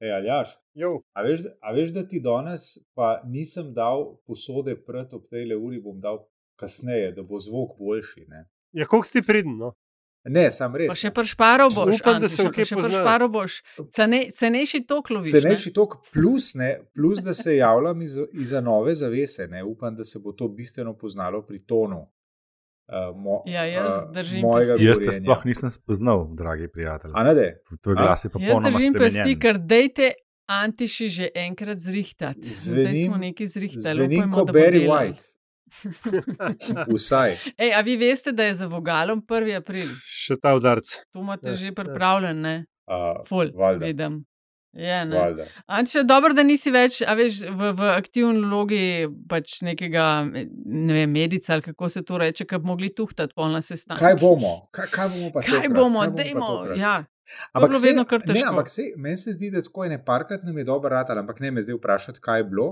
Ej, Aljaš, Jo, a veš, da- a veš, da ti danes pa nisem dal posode pred ob tej uri, bom dal kasneje, da bo zvok boljši. Ne, ja, koliko si pridn? No? ne sam res. Pa še pršparo boš, Upam, da Antiša, se v pa kje še pršparo boš. Cene, cenejši tok loviš. ne? Cenejši tok, plus, ne, plus da se javljam iz, iza nove zavese. Ne, upam, da se bo to bistveno poznalo pri tonu. Uh, mo, Ja, jaz uh, držim mojega pesti. Jaz te sploh nisem spoznal, dragi prijatelj. A ne, da Tvoj A? glas je Jaz popolnoma držim pesti, spremenjen. ker dejte Antiši že enkrat zrihtati. Zdaj Zvenim- smo neki zrihtali. zvenim kot Barry. White. Vsaj. Ej, a vi veste, da je za vogalom 1. april? Še ta udarc. To imate Ja, že ja. pripravljen, ne? Uh, Ful, valjda. vidim. Je. Antiša, dobro, da nisi več veš, v, v aktivni vlogi pač nekega ne vem, medica ali kako se to reče, ki bi mogli tuhtati polna sestanek. Kaj bomo? Kaj, kaj bomo pa Kaj tokrat? bomo, Kaj dajmo. tokrat? Ja. Ampak se, ne, ampak se, meni se zdi, da tako je ne parkrat nam je dobro rad, ampak ne me zdaj vprašati, kaj je bilo.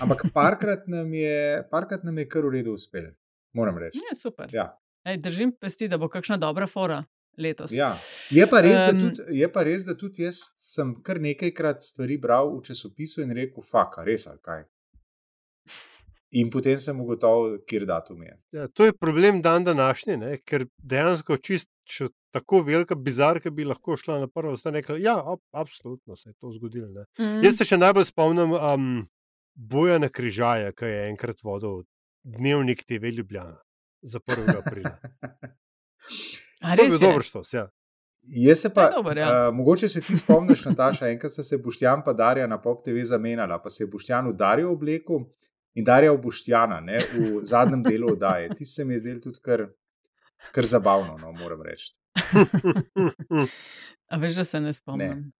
Ampak parkrat nam je, parkrat nam je kar v redu uspel, moram reči. Je super. Ja. Ej, držim pesti, da bo kakšna dobra fora letos. Ja. Je, pa res, um, tudi, je pa res, da tudi jaz sem kar nekajkrat stvari bral v časopisu in rekel, faka, res ali kaj. In potem sem ugotovil, datum je. Ja, to je problem dan današnji, ne? ker dejansko čist še tako velika bizarka bi lahko šla na prvo stran in rekla: Ja, ab, absolutno se je to zgodilo. Ne? Mm. Jaz se še najbolj spomnim um, boja na križaje, ki je enkrat vodil dnevnik TV Ljubljana za 1. aprila. To je bil dober štos. Ja. Jaz se pa, dober, ja. uh, mogoče se ti spomniš, Nataša, enkrat sta se Boštjan pa Darja na Pop TV zamenjala, pa se je Boštjan v Darjo oblekel in Darja v Boštjana ne, v zadnjem delu oddaje. Ti se mi je zdel tudi kar, kar zabavno, no, moram reči. A veš, da se ne spomnim.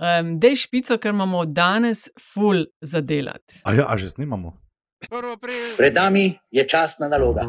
um, Dej špico, ker imamo danes full zadelati. A ja, a že snimamo. 1. april. Pred nami je častna naloga.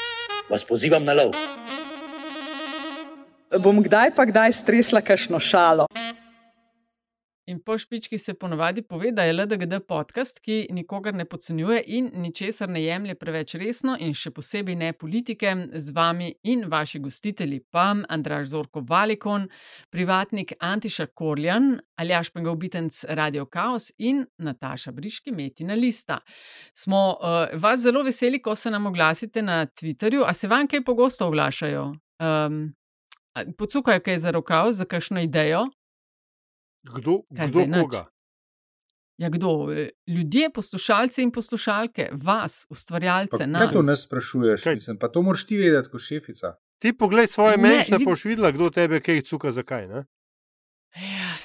vas pozivam na lov. Bom kdaj pa kdaj stresla kakšno šalo. In po špički se ponovadi pove, da je LDGD podcast, ki nikogar ne podcenjuje in ničesar ne jemlje preveč resno, in še posebej ne politike, z vami in vaši gostitelji, pa Andraš Zorko Valikon, privatnik Antiša Korjan, Aljaš Pengovitenc Radio Chaos in Nataša Briški Metina Lista. Smo uh, vas zelo veseli, ko se nam oglasite na Twitterju, a se vam kaj pogosto oglašajo? Um, Pocukajo kaj za rokav, za kakšno idejo? Kdo, Kaj kdo koga? Ja, kdo? Ljudje, poslušalci in poslušalke, vas, Pa, ustvarjalce, kaj nas. to nas sprašuješ? Kaj? Mislim, pa to moraš ti vedeti, kot šefica. Ti poglej svoje Ne, menšne, vid- pa boš videla, kdo tebe kaj cuka, zakaj. Ne?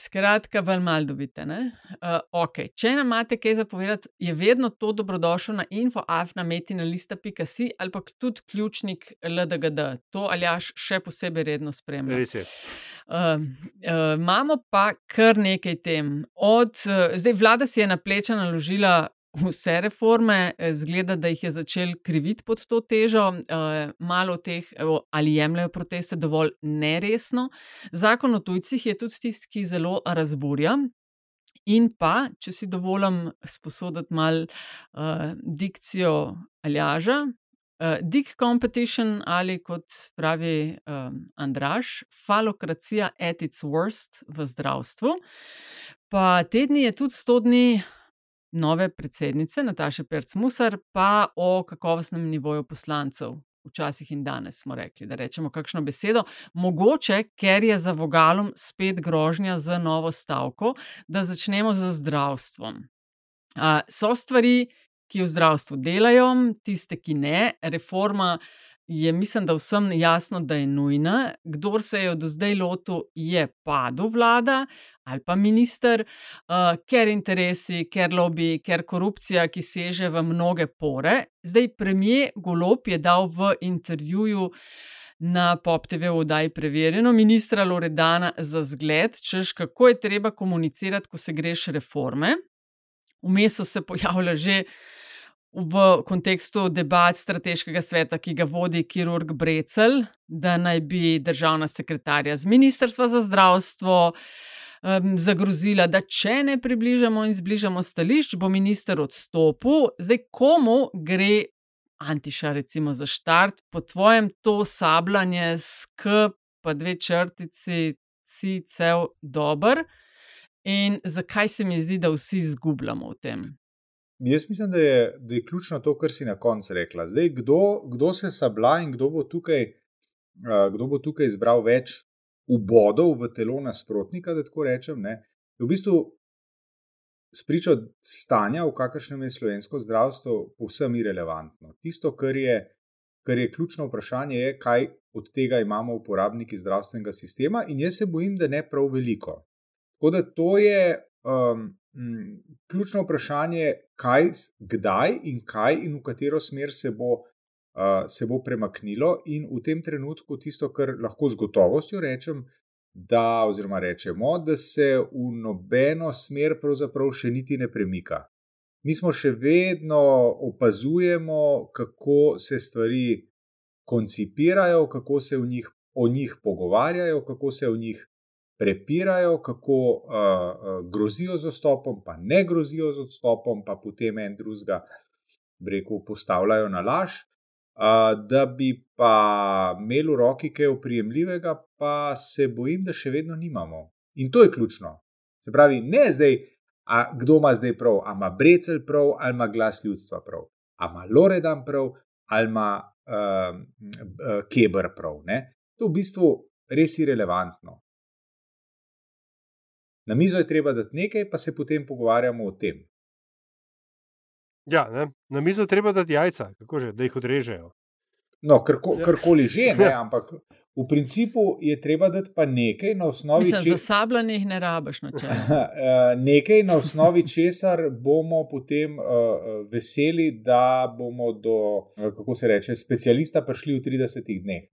Skratka, bolj malo dobite. Uh, okay. Če nam imate kaj zapovedati, je vedno to dobrodošlo na infoafnametina.si ali pa tudi ključnik LDGD. To aljaš še posebej redno spremlja. Res je. Uh, uh, imamo pa kar nekaj tem. Od, uh, zdaj, vlada si je na pleča naložila vse reforme, eh, zgleda, da jih je začel kriviti pod to težo. Uh, malo teh ali jemljajo proteste dovolj neresno. Zakon o tujcih je tudi tisti, ki zelo razburja. In pa, če si dovolim sposoditi malo uh, dikcijo Aljaža, uh, Dick Competition ali kot pravi um, Andraš, falokracija at its worst v zdravstvu. Pa tedni je tudi 100 dni nove predsednice Nataše Perc-Musar, pa o kakovostnem nivoju poslancev. Včasih in danes smo rekli, da rečemo kakšno besedo, mogoče, ker je za vogalom spet grožnja z novo stavko, da začnemo z zdravstvom. Uh, so stvari, ki v zdravstvu delajo, tiste, ki ne. Reforma je, mislim, da vsem jasno, da je nujna. Kdor se je do zdaj lotil, je padel vlada ali pa minister, uh, ker interesi, ker lobby, ker korupcija, ki seže v mnoge pore. Zdaj, premijer Golop je dal v intervjuju na Pop TV oddaji Preverjeno, ministra Loredana za zgled, češ kako je treba komunicirati, ko se greš reforme. Vmes so se pojavljali že v kontekstu debat strateškega sveta, ki ga vodi kirurg Brecel, da naj bi državna sekretarja z Ministrstva za zdravstvo um, zagrozila, da če ne približamo in zbližamo stališč, bo minister odstopil. Zdaj, komu gre Antiša, recimo, za štart, po tvojem to sabljanje s K, pa dve črtici, si cel dober. In zakaj se mi zdi, da vsi izgubljamo v tem? Jaz mislim, da je, da je ključno to, kar si na koncu rekla. Zdaj, kdo, kdo se sabla in kdo bo tukaj, uh, kdo bo tukaj izbral več ubodov v telo nasprotnika, da tako rečem. Ne? V bistvu spričo stanja, v kakršnem je slovensko zdravstvo, povsem irrelevantno. Tisto, kar je, kar je ključno vprašanje, je, kaj od tega imamo uporabniki zdravstvenega sistema, in jaz se bojim, da ne prav veliko. Tako da to je um, m, ključno vprašanje, kaj, kdaj in kaj in v katero smer se bo, uh, se bo premaknilo, in v tem trenutku tisto, kar lahko z gotovostjo rečem, da, oziroma rečemo, da se v nobeno smer pravzaprav še niti ne premika. Mi smo še vedno opazujemo, kako se stvari koncipirajo, kako se njih, o njih pogovarjajo, kako se o njih prepirajo, kako uh, uh, grozijo z odstopom, pa ne grozijo z odstopom, pa potem en drugega, reko, postavljajo na laž. Uh, da bi pa imeli v roki kaj oprijemljivega, pa se bojim, da še vedno nimamo. In to je ključno. Se pravi, ne zdaj, a, kdo ima zdaj prav, ali ima Brecel prav, ali ima glas ljudstva prav, ali ima Loredan prav, ali ima uh, uh, Kebr prav. Ne? To je v bistvu res irrelevantno. Na mizo je treba dati nekaj, pa se potem pogovarjamo o tem. Ja, ne? na mizo je treba dati jajca, že, da jih odrežejo. No, karko, ja. karkoli že, ne, ampak v principu je treba dati pa nekaj na osnovi česar. Če... Zasabljenih ne rabiš na čem. nekaj na osnovi česar bomo potem uh, veseli, da bomo do, kako se reče, specialista prišli v 30 dneh.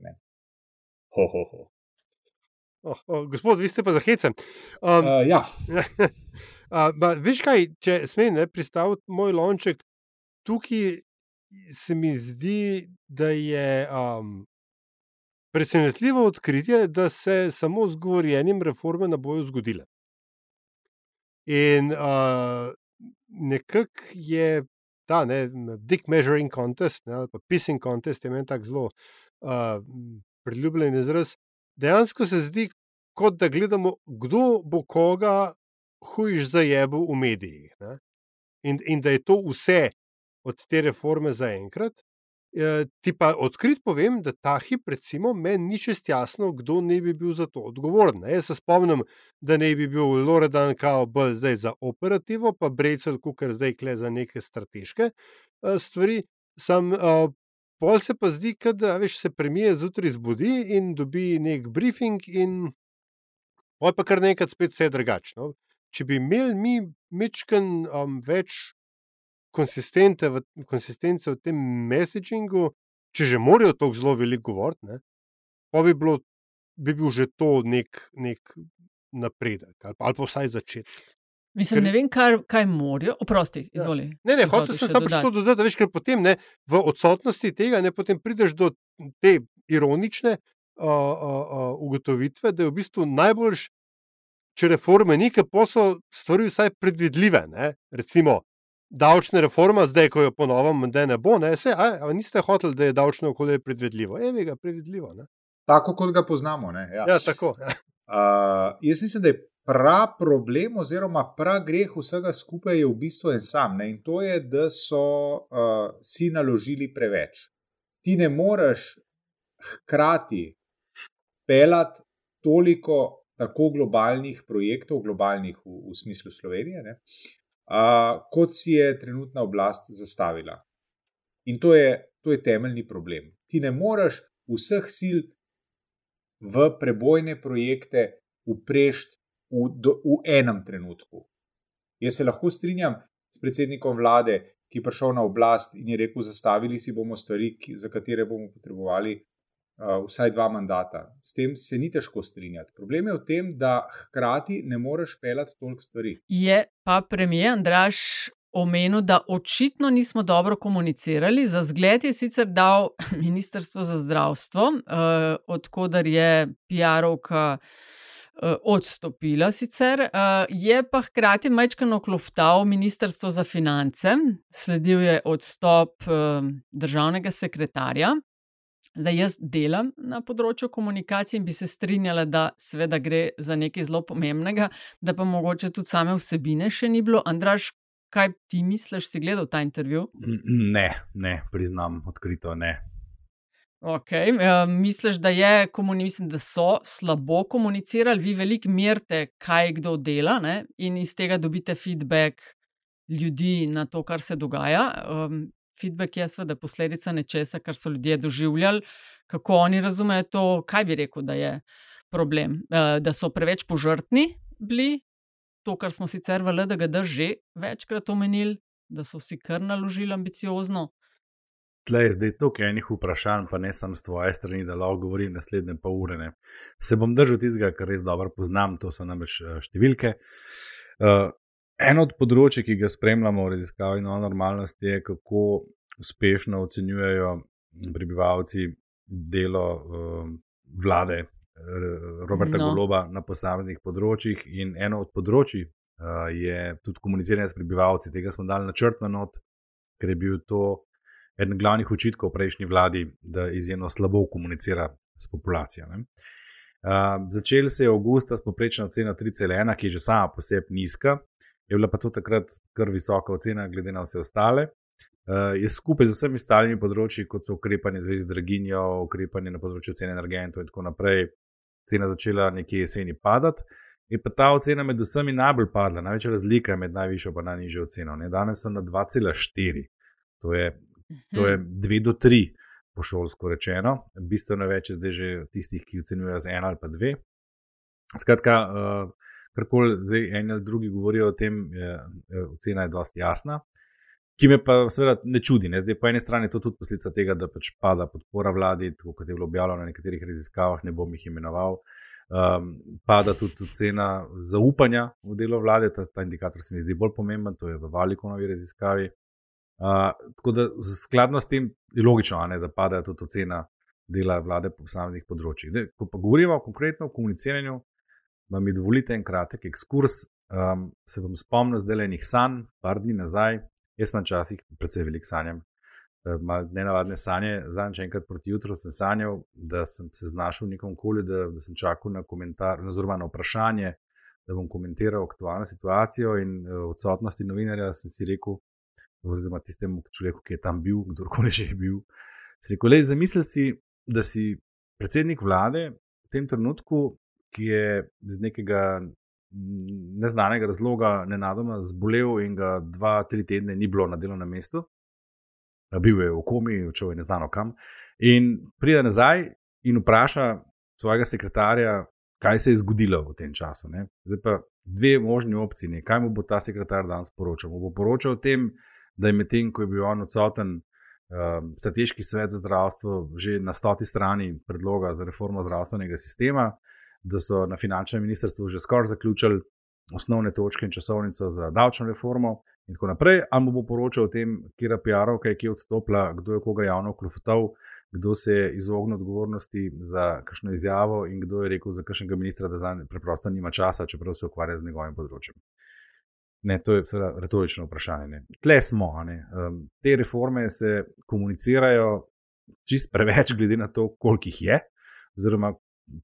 Ho, ho, ho. Oh, oh, gospod, vi ste pa za hecem. Um, uh, ja. uh, veš kaj, če smem pristaviti moj lonček, tukaj se mi zdi, da je um, presenetljivo odkritje, da se samo z govorjenjem reforme ne bojo zgodile. In uh, nekako je ta ne, Dick Measuring Contest, ne, ali pa Pissing Contest, je meni tako zelo uh, priljubljen izraz dejansko se zdi, kot da gledamo, kdo bo koga hujš zajebil v medijih. In, in da je to vse od te reforme zaenkrat. E, ti pa odkrit povem, da ta hip, recimo, meni ni čest jasno, kdo ne bi bil za to odgovoren. Jaz se spomnim, da ne bi bil Loredan kao bolj zdaj za operativo, pa Brecel, kukar zdaj kle za neke strateške e, stvari. Sam Pol se pa zdi, da veš, se premije zjutraj zbudi in dobi nek briefing, in pol pa kar nekaj spet vse drugačno. Če bi imeli mi mečken um, več konsistence v, konsistence v tem messagingu, če že morajo tako zelo veliko govoriti, pa bi, bilo, bi bil že to nek, nek napredek ali pa, ali pa vsaj začetek. Mislim, ker... ne vem, kaj, kaj morajo. Oprosti, ja. izvoli. Ja. Ne, ne, hočeš se samo to dodati, da veš, ker potem ne, v odsotnosti tega ne potem prideš do te ironične uh, uh, uh, ugotovitve, da je v bistvu najboljš, če reforme ni, ker so stvari vsaj predvidljive. Ne? Recimo, davčna reforma, zdaj, ko jo ponovim, da ne bo, ne, se, a, a niste hoteli, da je davčno okolje predvidljivo. Evo ga, predvidljivo. Ne? Tako kot ga poznamo. Ja. Ja, tako, ja. Uh, jaz mislim, da je prav problem, oziroma prav greh vsega skupaj je v bistvu en sam. Ne? In to je, da so uh, si naložili preveč. Ti ne moreš hkrati pelati toliko tako globalnih projektov, globalnih v, v smislu Slovenije, ne? uh, kot si je trenutna oblast zastavila. In to je, to je temeljni problem. Ti ne moreš vseh sil v prebojne projekte uprešti v, do, v enem trenutku. Jaz se lahko strinjam s predsednikom vlade, ki je prišel na oblast in je rekel: Zastavili si bomo stvari, ki, za katere bomo potrebovali uh, vsaj dva mandata. S tem se ni težko strinjati. Problem je v tem, da hkrati ne moreš pelati toliko stvari. Je pa premijer Andraš omenil, da očitno nismo dobro komunicirali. Za zgled je sicer dal Ministrstvo za zdravstvo, uh, odkudar je PR-ovka. Odstopila sicer, je pa hkrati majčkano kloftal Ministrstvo za finance, sledil je odstop državnega sekretarja. Zdaj, jaz delam na področju komunikacije in bi se strinjala, da seveda gre za nekaj zelo pomembnega, da pa mogoče tudi same vsebine še ni bilo. Andraš, kaj ti misliš, si gledal ta intervju? Ne, ne, priznam, odkrito ne. Okay. Uh, misliš, da, je, mislim, da so slabo komunicirali, vi veliko merite, kaj kdo dela, ne? in iz tega dobite feedback ljudi na to, kar se dogaja. Um, feedback je seveda posledica nečesa, kar so ljudje doživljali, kako oni razumejo to, kaj bi rekel, da je problem. Uh, da so preveč požrtni bili, to, kar smo sicer v LDGD že večkrat omenili, da so si kar naložili ambiciozno. Tle je zdaj toliko enih vprašanj, pa ne samo z tvoje strani, da lahko govorim naslednje pol ure. Ne. Se bom držal tistega, kar res dobro poznam, to so namreč številke. Uh, Eno od področji, ki ga spremljamo v raziskavi na normalnosti, je, kako uspešno ocenjujejo prebivalci delo uh, vlade Roberta no. Goloba na posameznih področjih. In eno od področji uh, je tudi komuniciranje s prebivalci. Tega smo dali načrtno not, ker je bil to eden glavnih očitkov prejšnji vladi, da izjemno slabo komunicira s populacijo. Uh, začel se je avgusta s poprečno ceno 3,1, ki je že sama po sebi nizka, je bila pa to takrat kar visoka ocena, glede na vse ostale. Uh, je skupaj z vsemi ostalimi področji, kot so ukrepanje z draginjo, ukrepanje na področju cene energentov in tako naprej, cena začela nekje jeseni padati. Je pa ta ocena med vsemi najbolj padla, največja razlika je med najvišjo in najnižjo oceno. Ne? Danes so na 2,4, to je, to je 2 do 3, po šolsko rečeno, bistveno več je zdaj že tistih, ki ocenjujejo z 1 ali pa 2. Skratka, uh, karkoli zdaj eni ali drugi govorijo o tem, je, je, ocena je dosti jasna. Ki me pa seveda ne čudi. Ne? Zdaj, po eni strani je to tudi posledica tega, da pač pada podpora vladi, tako kot je bilo objavljeno na nekaterih raziskavah, ne bom jih imenoval. Um, pada tudi cena zaupanja v delo vlade, ta, ta indikator se mi zdi bolj pomemben, to je v Valikonovi raziskavi. Uh, tako da skladno s tem je logično, ne, da pada tudi cena dela vlade po posameznih področjih. Dej, ko pa govorimo konkretno o komuniciranju, vam mi dovolite en kratek ekskurs. Um, se bom spomnil zdaj le nekaj sanj, par dni nazaj, jaz sem včasih precej velik sanjam. Mal nenavadne sanje, zadnjič enkrat proti jutru sem sanjal, da sem se znašel v nekom okolju, da, da sem čakal na komentar, oziroma na vprašanje, da bom komentiral aktualno situacijo in uh, odsotnosti novinarja. Sem si rekel, oziroma tistemu človeku, ki je tam bil, kdorkoli že je bil, si rekel, le zamisli si, da si predsednik vlade v tem trenutku ki je iz nekega neznanega razloga nenadoma zbolel in ga dva, tri tedne ni bilo na delovnem mestu, bil je v komi, odšel je neznano kam. In pride nazaj in vpraša svojega sekretarja, kaj se je zgodilo v tem času. Ne? Zdaj pa dve možni opciji, kaj mu bo ta sekretar danes poročal. Mu bo poročal o tem, da je medtem, ko je bil on odsoten. Strateški svet za zdravstvo, že na stoti strani predloga za reformo zdravstvenega sistema, da so na finančnem ministrstvu že skoraj zaključili osnovne točke in časovnico za davčno reformo, in tako naprej. Ali bo poročal o tem, kje je PR-ovka, kje je odstopila, kdo je koga javno klofutal, kdo se je izognil odgovornosti za kakšno izjavo in kdo je rekel za kakšnega ministra, da za njega preprosto nima časa, čeprav se ukvarja z njegovim področjem. Ne, to je seveda retorično vprašanje. Ne. Tle smo. Um, te reforme se komunicirajo čist preveč, glede na to, koliko jih je, oziroma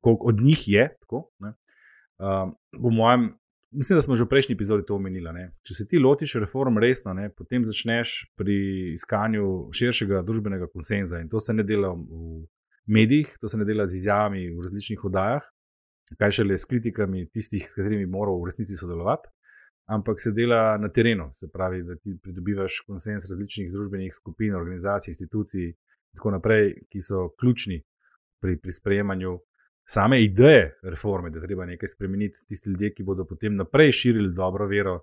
koliko od njih je. Tako, uh, mojem, mislim, da smo že v prejšnji epizodi to omenili. Ne? Če se ti lotiš reform resno, ne? potem začneš pri iskanju širšega družbenega konsenza in to se ne dela v medijih, to se ne dela z izjavami v različnih oddajah, kaj šele s kritikami tistih, s katerimi moraš v resnici sodelovati. Ampak se dela na terenu, se pravi, da ti pridobivaš konsens različnih družbenih skupin, organizacij, institucij in tako naprej, ki so ključni pri, pri sprejemanju same ideje reforme, da treba nekaj spremeniti, tisti ljudje, ki bodo potem naprej širili dobro vero.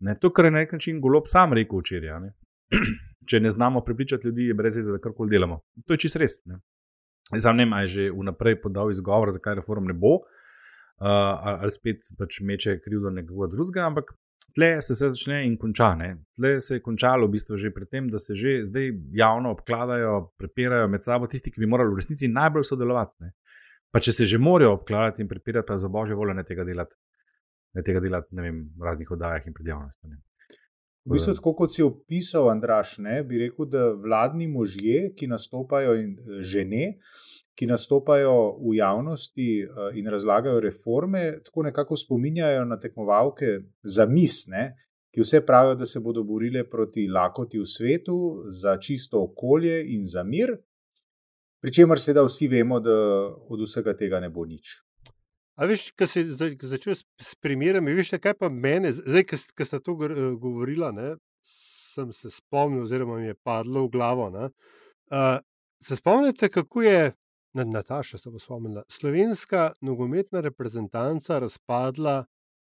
Ne, to, kar je na nek način golob sam rekel včeraj. Ne. Če ne znamo prepričati ljudi, je brez veze, da karkoli delamo. To je čist res. Ne. Sam ne vem, ali je že vnaprej podal izgovor, zakaj reform ne bo, uh, ali spet pač meče krivdo nekoga drugega, ampak tle se vse začne in konča. Ne? Tle se je končalo v bistvu že pred tem, da se že zdaj javno obkladajo, prepirajo med sabo tisti, ki bi morali v resnici najbolj sodelovati. Ne? Pa če se že morajo obkladati in prepirati, za božjo voljo ne tega delati, ne tega delati ne vem, v raznih oddajah in pred javnostjo. V bistvu, tako kot si opisal, Andraš, ne, bi rekel, da vladni možje, ki nastopajo in žene, ki nastopajo v javnosti in razlagajo reforme, tako nekako spominjajo na tekmovalke za misne, ki vse pravijo, da se bodo borile proti lakoti v svetu, za čisto okolje in za mir. Pričemer, seveda, vsi vemo, da od vsega tega ne bo nič. A veš, kaj si začel s primerami, veš, kaj pa mene, zdaj, ki ste to govorila, ne, sem se spomnil, oziroma mi je padlo v glavo. Uh, se spomnite, kako je Nataša, se bo spomnila, slovenska nogometna reprezentanca razpadla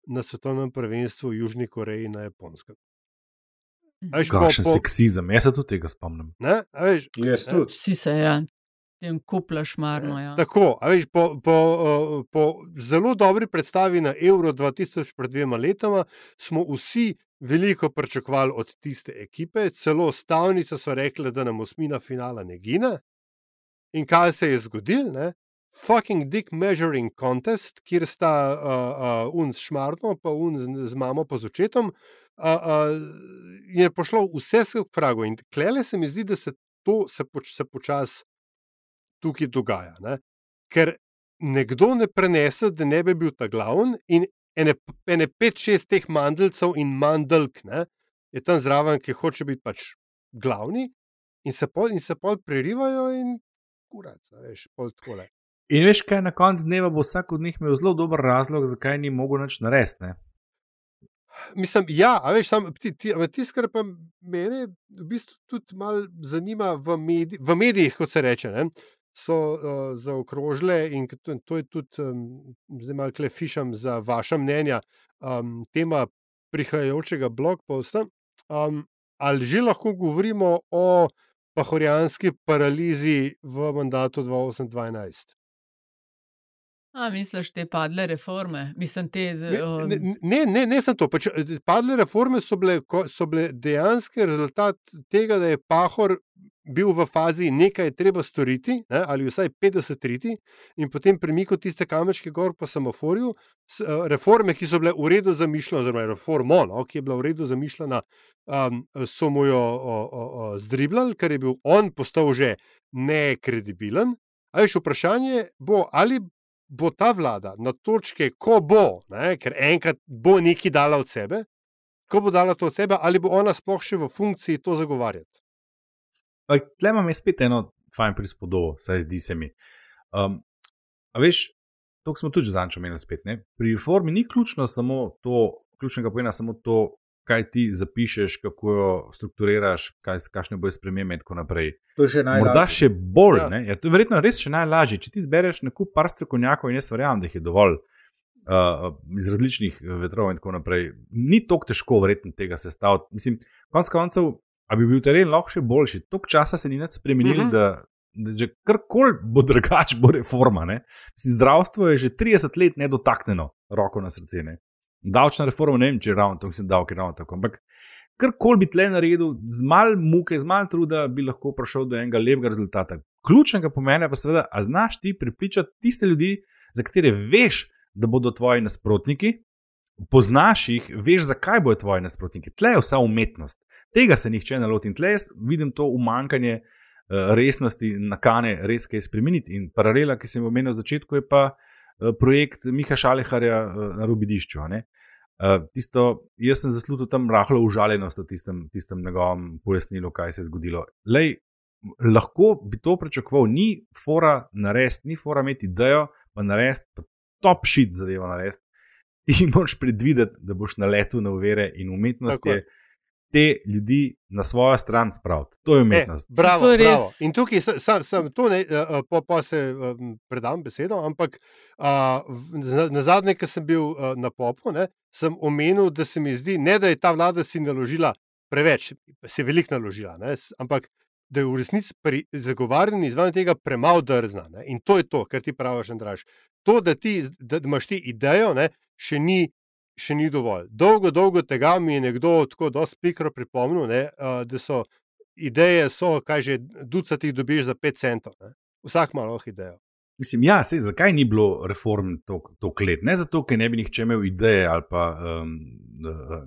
na svetovnem prvenstvu v Južni Koreji in na Japonskem? Kakšen po... seksizem, jaz se tudi tega spomnim. Ne, veš, jaz tudi. Vsi se ja. Tem kuplaš marno. Ja. Tako, veš, po, po, po zelo dobri predstavi na Euro 2000 pred dvema letoma smo vsi veliko pričakovali od tiste ekipe, celo stavnice so rekli, da nam osmina finala ne gine. In kaj se je zgodilo? Fucking dick measuring contest, kjer sta uh, uh, un s šmartom, pa un z, z mamo, pa z očetom, uh, uh, je pošlo vse se v pragu. In klele se mi zdi, da se to se, poč, se počasi tukaj dogaja. Ne? Ker nekdo ne prenese, da ne bi bil ta glavn, in ene, ene pet, šest teh mandelcev in mandelk ne, je tam zraven, ki hoče biti pač glavni, in se pol, in se pol prerivajo in kurac, veš, pol tole. In veš, kaj na koncu dneva bo vsak od njih imel zelo dober razlog, zakaj ni mogel nič narediti. Mislim, ja, a veš, sam, ti, ti, tisto, kar pa mene v bistvu tudi malo zanima v, medij, v medijih, kot se reče, ne, so uh, zaokrožile in to, to je tudi, um, zdaj malo klefišam za vaša mnenja, um, tema prihajajočega blogposta. Um, ali že lahko govorimo o pahorjanski paralizi v mandatu 2008-2012? A, misliš, te padle reforme? Mislim, te, um... ne, ne, ne, ne sem to. Pač, padle reforme so bile, so bile dejansko rezultat tega, da je Pahor bil v fazi nekaj treba storiti, ne, ali vsaj 50 triti, in potem premiko tiste kamenčke gor po semaforju. Reforme, ki so bile v redu zamišljene, oziroma reformo, no, ki je bila v redu zamišljena, um, so mu jo zdriblali, ker je bil on postal že nekredibilen. A veš, vprašanje bo, ali bo ta vlada na točke, ko bo, ne, ker enkrat bo nekaj dala od sebe, ko bo dala to od sebe, ali bo ona sploh še v funkciji to zagovarjati. Tle imam spet eno fajn prispodobo, saj zdi se mi. Um, a veš, to smo tudi za nič omenili spet. Ne? Pri reformi ni ključno samo to, ključnega pomena samo to, kaj ti zapišeš, kako jo strukturiraš, kaj, kakšne boje spremembe in tako naprej. To je še najlažje. Morda še bolj. Ja. Ja, to je verjetno res še najlažje. Če ti zbereš nekaj par strokovnjakov in jaz verjamem, da jih je dovolj. Uh, iz različnih vetrov, in tako naprej. Ni tako težko, verjetno, tega sestaviti. Mislim, konec koncev, A bi bil teren lahko še boljši? Tok časa se ni več spremenil, uh -huh. da, da že karkoli bo drugače, bo reforma. Si, zdravstvo je že 30 let nedotaknjeno, roko na srce. Ne? Davčna reforma, ne vem, če je ravno tako, da je ravno tako. Ampak karkoli bi tle naredil, z mal muke, z mal truda, bi lahko prišel do enega lepega rezultata. Ključnega pomena pa seveda, a znaš ti pripričati tiste ljudi, za katere veš, da bodo tvoji nasprotniki. Poznaš jih, veš, zakaj bojo tvoji nasprotniki. Tle je vsa umetnost tega se nihče ne loti. In tle jaz vidim to umankanje uh, resnosti, nakane res kaj spremeniti. In paralela, ki sem omenil na začetku, je pa uh, projekt Miha Šaleharja uh, na Rubidišču. Uh, tisto, jaz sem zaslužil tam rahlo užaljenost v tistem, tistem njegovem pojasnilu, kaj se je zgodilo. Lej, lahko bi to pričakoval, ni fora narediti, ni fora imeti idejo, pa narediti, pa top shit zadevo narediti. Ti moraš predvideti, da boš na letu na uvere in umetnost Tako. je te ljudi na svojo stran spraviti. To je umetnost. E, bravo, to je bravo. In tukaj sem, sem to, ne, pa, pa se um, predam besedo, ampak uh, na, na zadnje, ki sem bil uh, na popu, ne, sem omenil, da se mi zdi, ne da je ta vlada si naložila preveč, se je veliko naložila, ne, ampak da je v resnici pri zagovarjanju izvajanja tega premalo drzna. Ne? In to je to, kar ti praviš, Andraš. To, da, ti, da imaš ti idejo, ne, še, ni, še ni dovolj. Dolgo, dolgo tega mi je nekdo tako dosti pikro pripomnil, ne, uh, da so ideje, so, kaj že, ducati dobiš za 5 centov. Ne? Vsak ima lahko idejo. Mislim, ja, sej, zakaj ni bilo reform to let? Ne zato, ker ne bi nihče imel ideje ali pa um,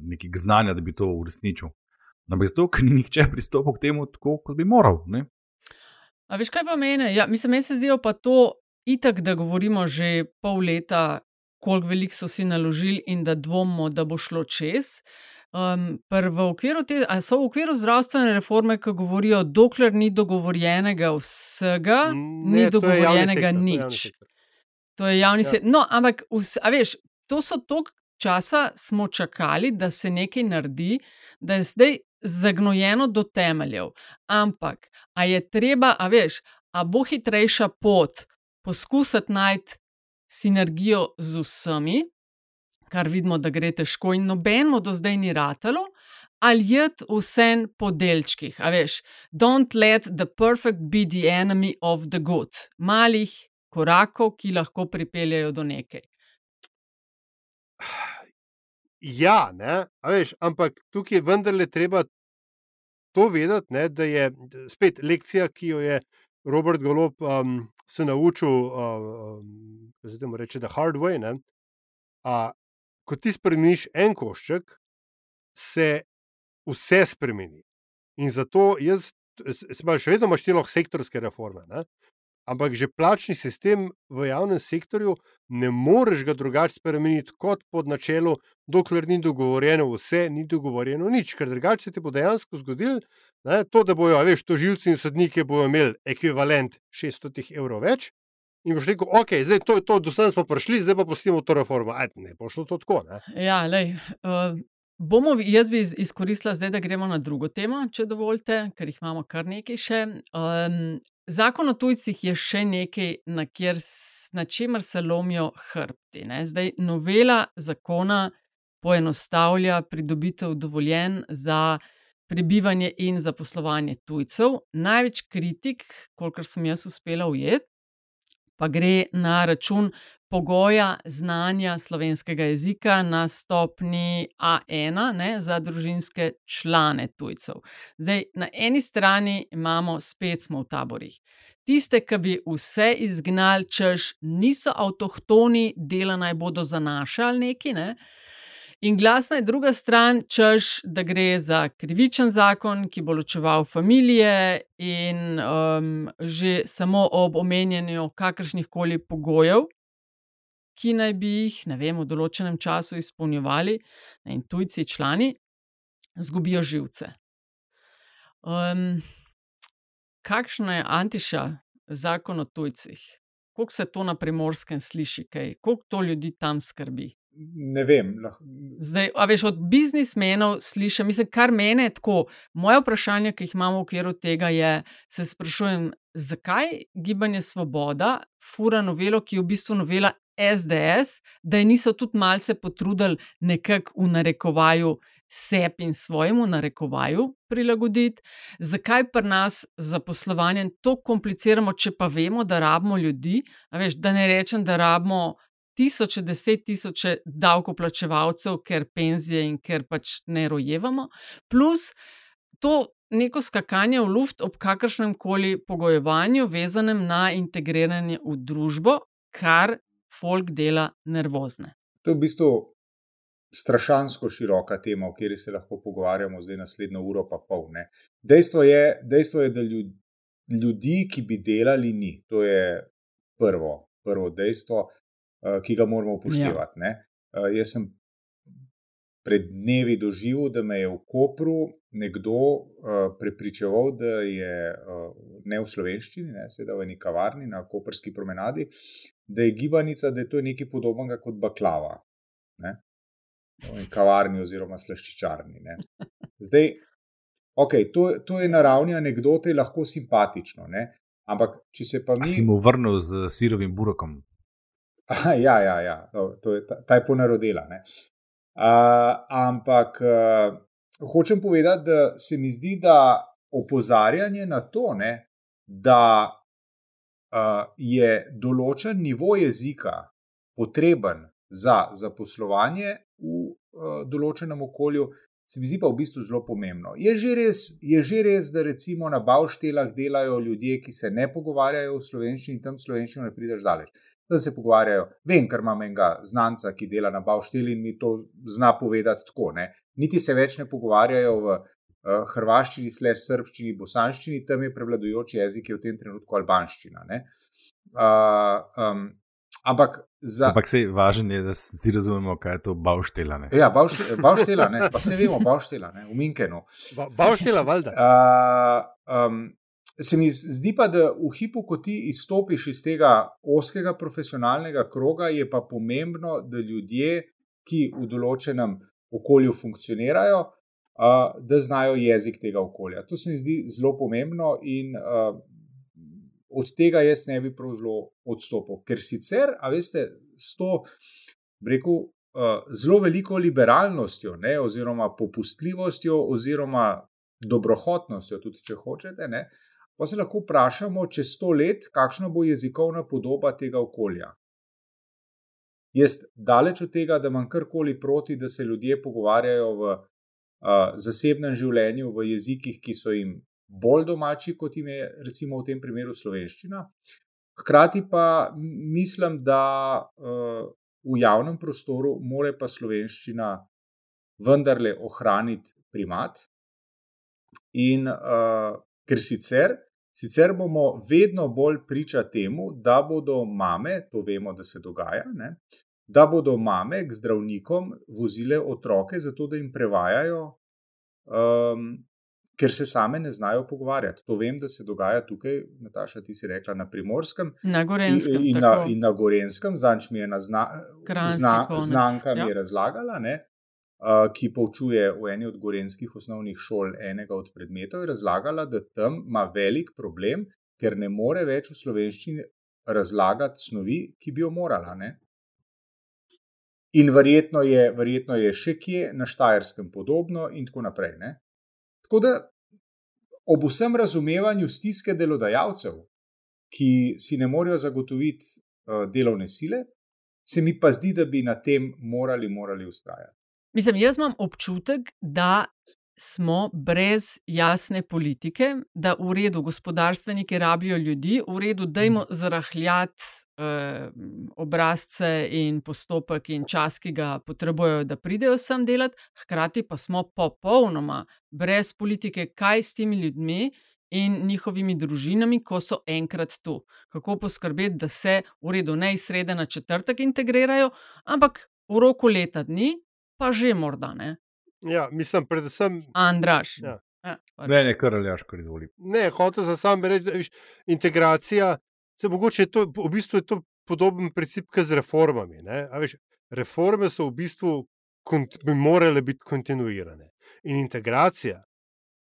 nekih znanja, da bi to uresničil. Ampak zato, ker ni nihče pristopil k temu tako, kot bi moral. Ne? A veš, kaj pa meni? Ja, mislim, meni se zdi pa to itak, da govorimo že pol leta, koliko veliko so si naložili in da dvomimo, da bo šlo čez. Um, v okviru te, so v okviru zdravstvene reforme, ki govorijo, dokler ni dogovorjenega vsega, ne, ni dogovorjenega nič. To je javni sektor. Ja. No, ampak, a veš, to so toliko časa smo čakali, da se nekaj naredi, da je zdaj zagnojeno do temeljev. Ampak, a je treba, a veš, a bo hitrejša pot poskusiti najti sinergijo z vsemi, kar vidimo, da gre težko in nobeno do zdaj ni ratalo, ali je vse po delčkih. A veš, don't let the perfect be the enemy of the good. Malih korakov, ki lahko pripeljejo do nekaj. Ja, ne, veš, ampak tukaj je vendarle treba to vedeti, ne, da je spet lekcija, ki jo je Robert Golop um, se naučil, da um, reče, da hard way. Ko ti spremeniš en košček, se vse spremeni. In zato jaz, še vedno imaš ti lahko sektorske reforme, ne? Ampak že plačni sistem v javnem sektorju ne moreš ga drugače spremeniti kot pod načelu, dokler ni dogovorjeno vse, ni dogovorjeno nič, ker drugače se ti bo dejansko zgodil. Ne, to, da bojo, veš, tožilci in sodniki bojo imeli ekvivalent 600 evrov več, In boš rekel, ok, zdaj to je to, do sem smo prišli, zdaj pa pustimo to reformo. Aj, ne, bo šlo to tako. Ne? Ja, lej, uh, bomo, jaz bi izkoristila zdaj, da gremo na drugo temo, če dovolite, ker jih imamo kar nekaj še. Um, zakon o tujcih je še nekaj, na, kjer, na čemer se lomijo hrbti. Ne? Zdaj, novela zakona poenostavlja pridobitev dovoljen za. Prebivanje in zaposlovanje tujcev. Največ kritik, kolikor sem jaz uspela ujeti, pa gre na račun pogoja znanja slovenskega jezika na stopni A1 ne, za družinske člane tujcev. Zdaj, na eni strani imamo spet smo v taborih. Tiste, ki bi vse izgnali, češ niso avtohtoni, dela naj bodo za naše ali neki. Ne. In glasna je druga stran, češ, da gre za krivičen zakon, ki bo ločeval družine, in um, že samo ob omenjanju kakršnih koli pogojev, ki naj bi jih, ne vem, v določenem času izpolnjevali, in tujci, člani, zgubijo živce. Um, kakšno je antiša zakon o tujcih? Kako se to na primorskem sliši, kako to ljudi tam skrbi? Ne vem. Zdaj, a veš, od biznismenov slišim, mislim, kar mene je tako. Moje vprašanje, ki jih imamo v okviru tega, je, se sprašujem, zakaj gibanje Svoboda fura novelo, ki je v bistvu novela SDS, da je niso tudi malce potrudili nekako v narekovaju. Sebi in svojemu narekovaju prilagoditi, zakaj pri nas za poslovanje to kompliciramo, če pa vemo, da rabimo ljudi. Veš, da ne rečem, da rabimo tisoče, deset tisoče davkoplačevalcev, ker penzije in ker pač ne rojevamo, plus to neko skakanje v luft ob kakršnem koli pogojevanju, vezanem na integriranje v družbo, kar folk dela nervozne. To je v bistvu strašansko široka tema, o kateri se lahko pogovarjamo zdaj naslednjo uro, pa pol. Dejstvo je, dejstvo je, da ljudi, ki bi delali, ni. To je prvo, prvo dejstvo. Eh, ki ga moramo upoštevati. Ja. Uh, jaz sem pred dnevi doživel, da me je v Kopru nekdo uh, prepričeval, da je uh, ne v slovenščini, ne seveda v neki kavarni na Koperski promenadi, da je gibanica, da je to nekaj podobnega kot baklava. Ne? V kavarni oziroma slaščičarni. Ne? Zdaj, okay, to, to je na ravni anekdote, lahko simpatično. Ne? Ampak, če se pa mi. Si mu vrnil z sirovim burokom. ja, ja, ja. No, to je ta, ta je ponarodela. Uh, ampak uh, hočem povedati, da se mi zdi, da opozarjanje na to, ne, da uh, je določen nivo jezika potreben za zaposlovanje v uh, določenem okolju, se mi zdi pa v bistvu zelo pomembno. Je že res, je že res da recimo na Bauštelah delajo ljudje, ki se ne pogovarjajo v slovenščini, tam slovenščino ne prideš daleč. Da se pogovarjajo, vem, ker imam enega znanca, ki dela na Baušteli in mi to zna povedati tako. Ne? Niti se več ne pogovarjajo v uh, hrvaščini, slej srbščini, bosanščini, tam je prevladujoči jezik je v tem trenutku albanščina. Uh, um, Ampak, za... Ampak se važno je, da si razumemo, kaj je to bavštela. Ne? Ja, bavštela, bavštela ne? pa se vemo, bavštela, ne? v Minkenu. Ba, bavštela, valjda. Uh, um, se mi zdi pa, da v hipu, ko ti izstopiš iz tega oskega profesionalnega kroga, je pa pomembno, da ljudje, ki v določenem okolju funkcionirajo, uh, da znajo jezik tega okolja. To se mi zdi zelo pomembno in uh, od tega jaz ne bi prav zelo odstopil. Ker sicer, a veste, s to, rekel, uh, zelo veliko liberalnostjo, ne, oziroma popustljivostjo, oziroma dobrohotnostjo, tudi če hočete, ne, pa se lahko vprašamo, čez sto let, kakšna bo jezikovna podoba tega okolja. Jaz daleč od tega, da imam karkoli proti, da se ljudje pogovarjajo v uh, zasebnem življenju v jezikih, ki so jim bolj domači, kot jim je, recimo, v tem primeru slovenščina. Hkrati pa mislim, da uh, v javnem prostoru mora pa slovenščina vendarle ohraniti primat. In uh, ker sicer, sicer bomo vedno bolj priča temu, da bodo mame, to vemo, da se dogaja, ne, da bodo mame k zdravnikom vozile otroke, zato da jim prevajajo. Um, ker se same ne znajo pogovarjati. To vem, da se dogaja tukaj, Nataša, ti si rekla na primorskem. Na Gorenskem. In, in, na, in na Gorenskem, zanč mi je na zna, zna, znanka mi je ja. razlagala, ne, uh, ki poučuje v eni od gorenskih osnovnih šol enega od predmetov, je razlagala, da tam ima velik problem, ker ne more več v slovenščini razlagati snovi, ki bi jo morala. Ne. In verjetno je, verjetno je še kje na Štajerskem podobno, in tako naprej. Ne? Tako da, ob vsem razumevanju stiske delodajalcev, ki si ne morejo zagotoviti uh, delovne sile, se mi pa zdi, da bi na tem morali, morali ustrajati. Mislim, jaz imam občutek, da smo brez jasne politike, da v redu gospodarstveniki rabijo ljudi, v redu, da jim zarahljati Eh, obrazce in postopek in čas, ki ga potrebujejo, da pridejo sem delati, hkrati pa smo popolnoma brez politike, kaj s temi ljudmi in njihovimi družinami, ko so enkrat tu. Kako poskrbeti, da se v redu ne iz sreda na četrtek integrirajo, ampak v roku leta dni, pa že morda ne. Ja, mislim, predvsem. Andraš. Ja. Ja, ne, ne, kar ali jaš, kar izvoli. Ne, hotel sem reči, da je integracija Se mogoče to, v bistvu je to podoben princip kot z reformami. Veš, reforme so v bistvu bi morale biti kontinuirane in integracija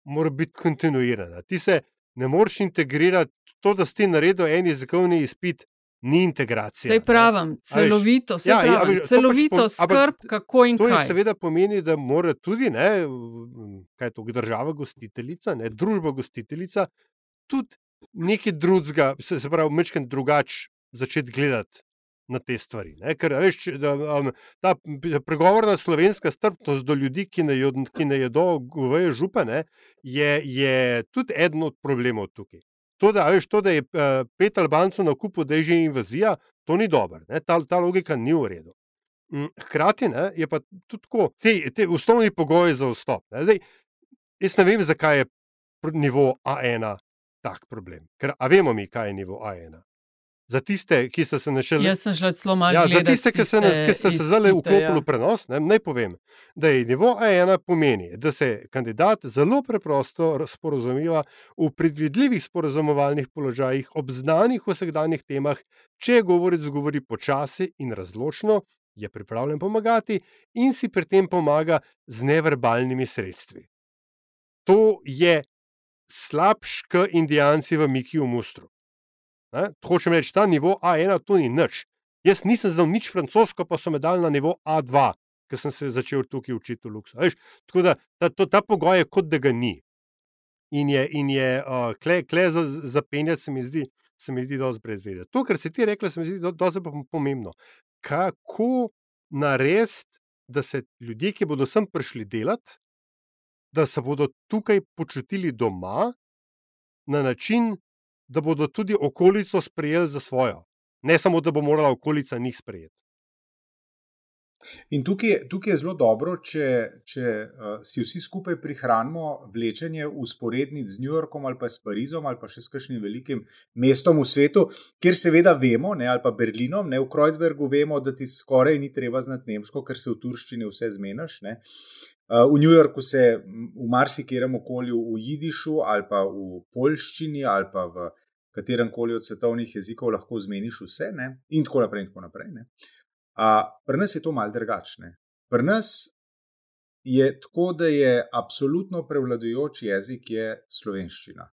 mora biti kontinuirana. Ti se ne moreš integrirati, to, da si naredil en jezikovni izpit. Ni integracija. Sej pravim, celovito, ja, pravim, ja, celovito pač skrb, pom, kako in to kaj. To seveda pomeni, da mora tudi ne, kaj to, država gostiteljica, ne, družba gostiteljica, tudi nekaj drugega, se, se pravi, mečken drugače začeti gledati na te stvari. Ne? Ker veš, da, um, ta pregovorna slovenska strpnost do ljudi, ki ne, jod, ki ne jedo goveje župe, ne, je, je tudi eden od problemov tukaj. To, da, veš, to, da je uh, pet Albancev na kupu, da je že invazija, to ni dobro. Ta, ta logika ni v redu. Mm, hkrati ne, je pa tudi tako, te, te osnovni pogoji za vstop. Ne. Zdaj, jaz ne vem, zakaj je nivo A1 tak problem. Ker vemo mi, kaj je nivo A1. Za tiste, ki ste se našli. Jaz sem šel celo malo ja. Za tiste, ki, se ki ste se zdaj vklopili ja. v prenos, ne, naj povem, da je nivo A1 pomeni, da se kandidat zelo preprosto sporozumiva v predvidljivih sporozumovalnih položajih, ob znanih vsakdanjih temah, če govorec govori počasi in razločno, je pripravljen pomagati in si pri tem pomaga z neverbalnimi sredstvi. To je slabš kot Indijanci v Mikiju Mustru. Hočem reči, ta nivo A1 to ni nič. Jaz nisem znal nič francosko, pa so me dali na nivo A2, ker sem se začel tukaj učiti v Luksu. Tako da ta, to, ta pogoj je kot da ga ni. in je, in je uh, kle, kle za, za penjati, se mi zdi, se mi zdi dosti brez vede. To, kar si ti rekla, se mi zdi dosti pomembno. Kako narediti, da se ljudje, ki bodo sem prišli delati, da se bodo tukaj počutili doma na način, da bodo tudi okolico sprejeli za svojo. Ne samo, da bo morala okolica njih sprejeti. In tukaj, tukaj je zelo dobro, če, če uh, si vsi skupaj prihranimo vlečenje usporednic z New Yorkom ali pa s Parizom ali pa še s kakšnim velikim mestom v svetu, kjer seveda vemo, ne, ali pa Berlinom, ne v Kreuzbergu vemo, da ti skoraj ni treba znati nemško, ker se v turščini vse zmeniš. Uh, v New Yorku se v marsikerem okolju v jidišu ali pa v polščini ali pa v katerem koli od svetovnih jezikov lahko zmeniš vse ne? in tako naprej. In tako naprej Pri nas je to malce drugačne. Pri nas je tako, da je absolutno prevladujoč jezik je slovenščina.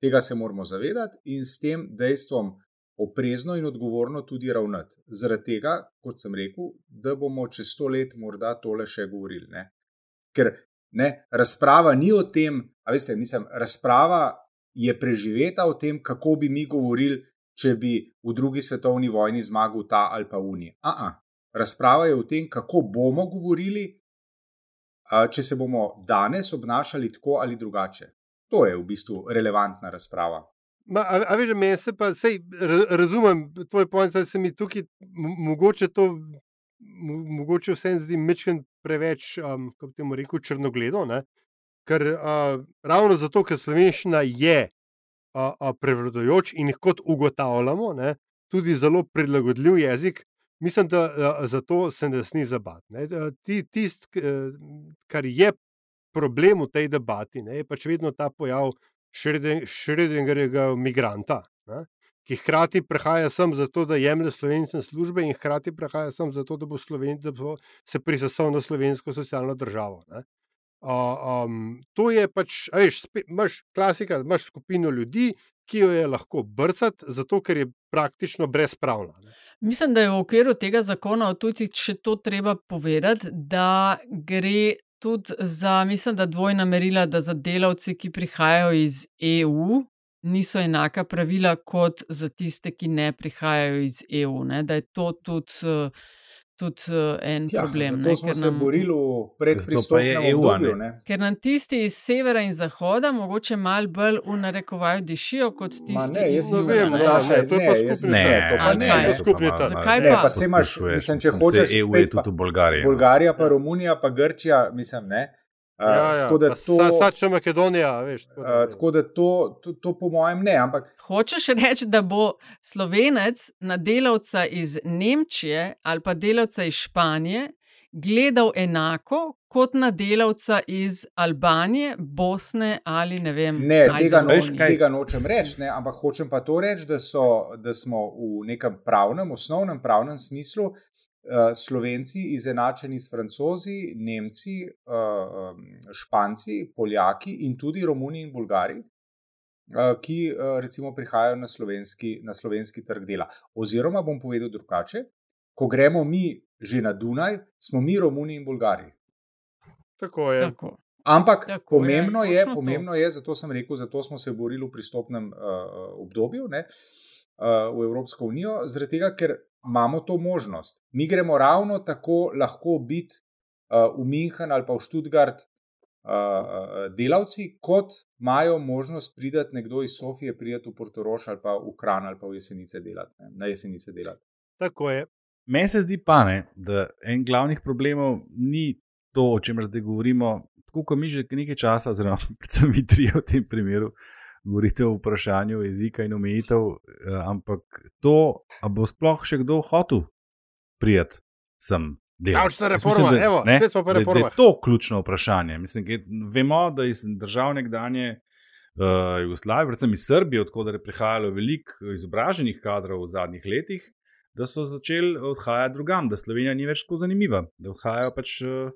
Tega se moramo zavedati in s tem dejstvom oprezno in odgovorno tudi ravnati. Zaradi tega, kot sem rekel, da bomo čez sto let morda tole še govorili. Ne? Ker ne, razprava ni o tem, a veste, mislim, razprava je preživeta o tem, kako bi mi govorili, če bi v drugi svetovni vojni zmagal ta ali pa Unija. Razprava je o tem, kako bomo govorili, če se bomo danes obnašali tako ali drugače. To je v bistvu relevantna razprava. Ma, a, a veš, meni se pa, sej, razumem tvoj pojem, da se mi tukaj mogoče to, mogoče vsem zdi mečken preveč, um, kako bi temu rekel, črnogledo. Ne? Ker uh, ravno zato, ker slovenščina je uh, uh, prevladujoč in kot ugotavljamo, ne, tudi zelo prilagodljiv jezik, Mislim, da uh, zato se ne sni zabati. Tisto, kar je problem v tej debati, ne, je pač vedno ta pojav šredingerjega migranta, ne, ki hkrati prihaja sem zato, da jemlje slovencem službe in hkrati prihaja sem zato, da bo, Sloven, da bo se prisesal na slovensko socialno državo. Ne. Uh, um, to je pač, veš, imaš klasika, imaš skupino ljudi, ki jo je lahko brcati, zato ker je praktično brezpravna. Mislim, da je v okviru tega zakona o tujcih še to treba povedati, da gre tudi za, mislim, da dvojna merila, da za delavce, ki prihajajo iz EU, niso enaka pravila kot za tiste, ki ne prihajajo iz EU. Ne? Da je to tudi. Tudi en ja, problem. Zato ne, smo se nam, borili v predpristopnem obdobju. Ker nam tisti iz severa in zahoda mogoče malo bolj v narekovaju dišijo kot tisti ne, iz Zahoda. Ne, ne, to je pa skupni Ne, to pa ne, ne, trg. Zakaj Ne, pa? pa se imaš, mislim, če hočeš, EU je pa- tudi v Bolgariji. no. Bolgarija, pa Romunija, pa Grčija, mislim, ne. Uh, Ja, ja, tako da to, Sad še Makedonija, veš. tako uh, da- tako da to, to, to po mojem ne, ampak Hočeš reči, da bo slovenec na delavca iz Nemčije ali pa delavca iz Španije gledal enako kot na delavca iz Albanije, Bosne ali ne vem, Ne, tega, Romunije. noč, tega nočem reči, ne, ampak hočem pa to reči, da, so, da smo v nekem pravnem, osnovnem pravnem smislu uh, Slovenci izenačeni s Francozi, Nemci, uh, Španci, Poljaki in tudi Romuni in Bulgari, ki recimo prihajajo na slovenski, na slovenski trg dela. Oziroma, bom povedal drugače, ko gremo mi že na Dunaj, smo mi Romuni in Bulgari. Tako je. Tako. Ampak Tako pomembno je, je, pomembno je, zato sem rekel, zato smo se borili v pristopnem uh, obdobju ne, uh, v Evropsko unijo, zaradi tega, ker imamo to možnost. Mi gremo ravno tako lahko biti uh, v München ali pa v Študgard uh, uh, delavci, kot imajo možnost priti nekdo iz Sofije, priti v Portoroš ali pa v Kran ali pa v Jesenice delati. Ne, na Jesenice delati. Tako je. Meni se zdi pa ne, da en glavnih problemov ni to, o čemer zdaj govorimo. Tako kot mi že nekaj časa, oziroma predvsem vi trije v tem primeru, govorite o vprašanju jezika in omejitev, eh, ampak to, a bo sploh še kdo hotel prijeti sem. Davčna reforma, mislim, da- evo, ne, spet smo pri da- Da reformah. je to ključno vprašanje. Mislim, da vemo, da iz držav nekdanje uh, Jugoslavije, predvsem iz Srbije, odkuder je prihajalo veliko izobraženih kadrov v zadnjih letih, da so začeli odhajati drugam, da Slovenija ni več tako zanimiva, da odhajajo pač. Uh,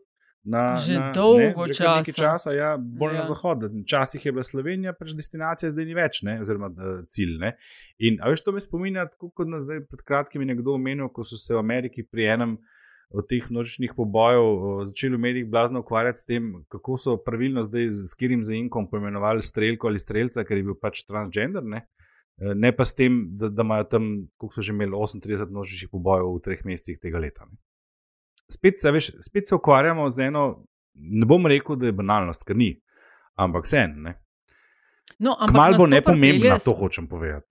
Na, Že na, dolgo ne, že kar nekaj časa. časa, ja, bolj ja. Na zahod. Včasih je bila Slovenija, pač destinacija, zdaj ni več, ne, oziroma cilj. Ne. In veš, to me spominja, kot nas zdaj pred kratkim je nekdo omenil, ko so se v Ameriki pri enem od teh množičnih pobojev začeli v medijih blazno ukvarjati s tem, kako so pravilno zdaj z katerim zaimkom poimenovali strelko ali strelca, ker je bil pač transgender. Ne, uh, ne pa s tem, da, da imajo tam, koliko so že imeli 38 množičnih pobojev v treh mesecih tega leta. Ne. Spet se, veš, spet se ukvarjamo z eno, ne bom rekel, da je banalnost, ker ni, ampak vse en. No, Mal bo nepomembno, to hočem povedati.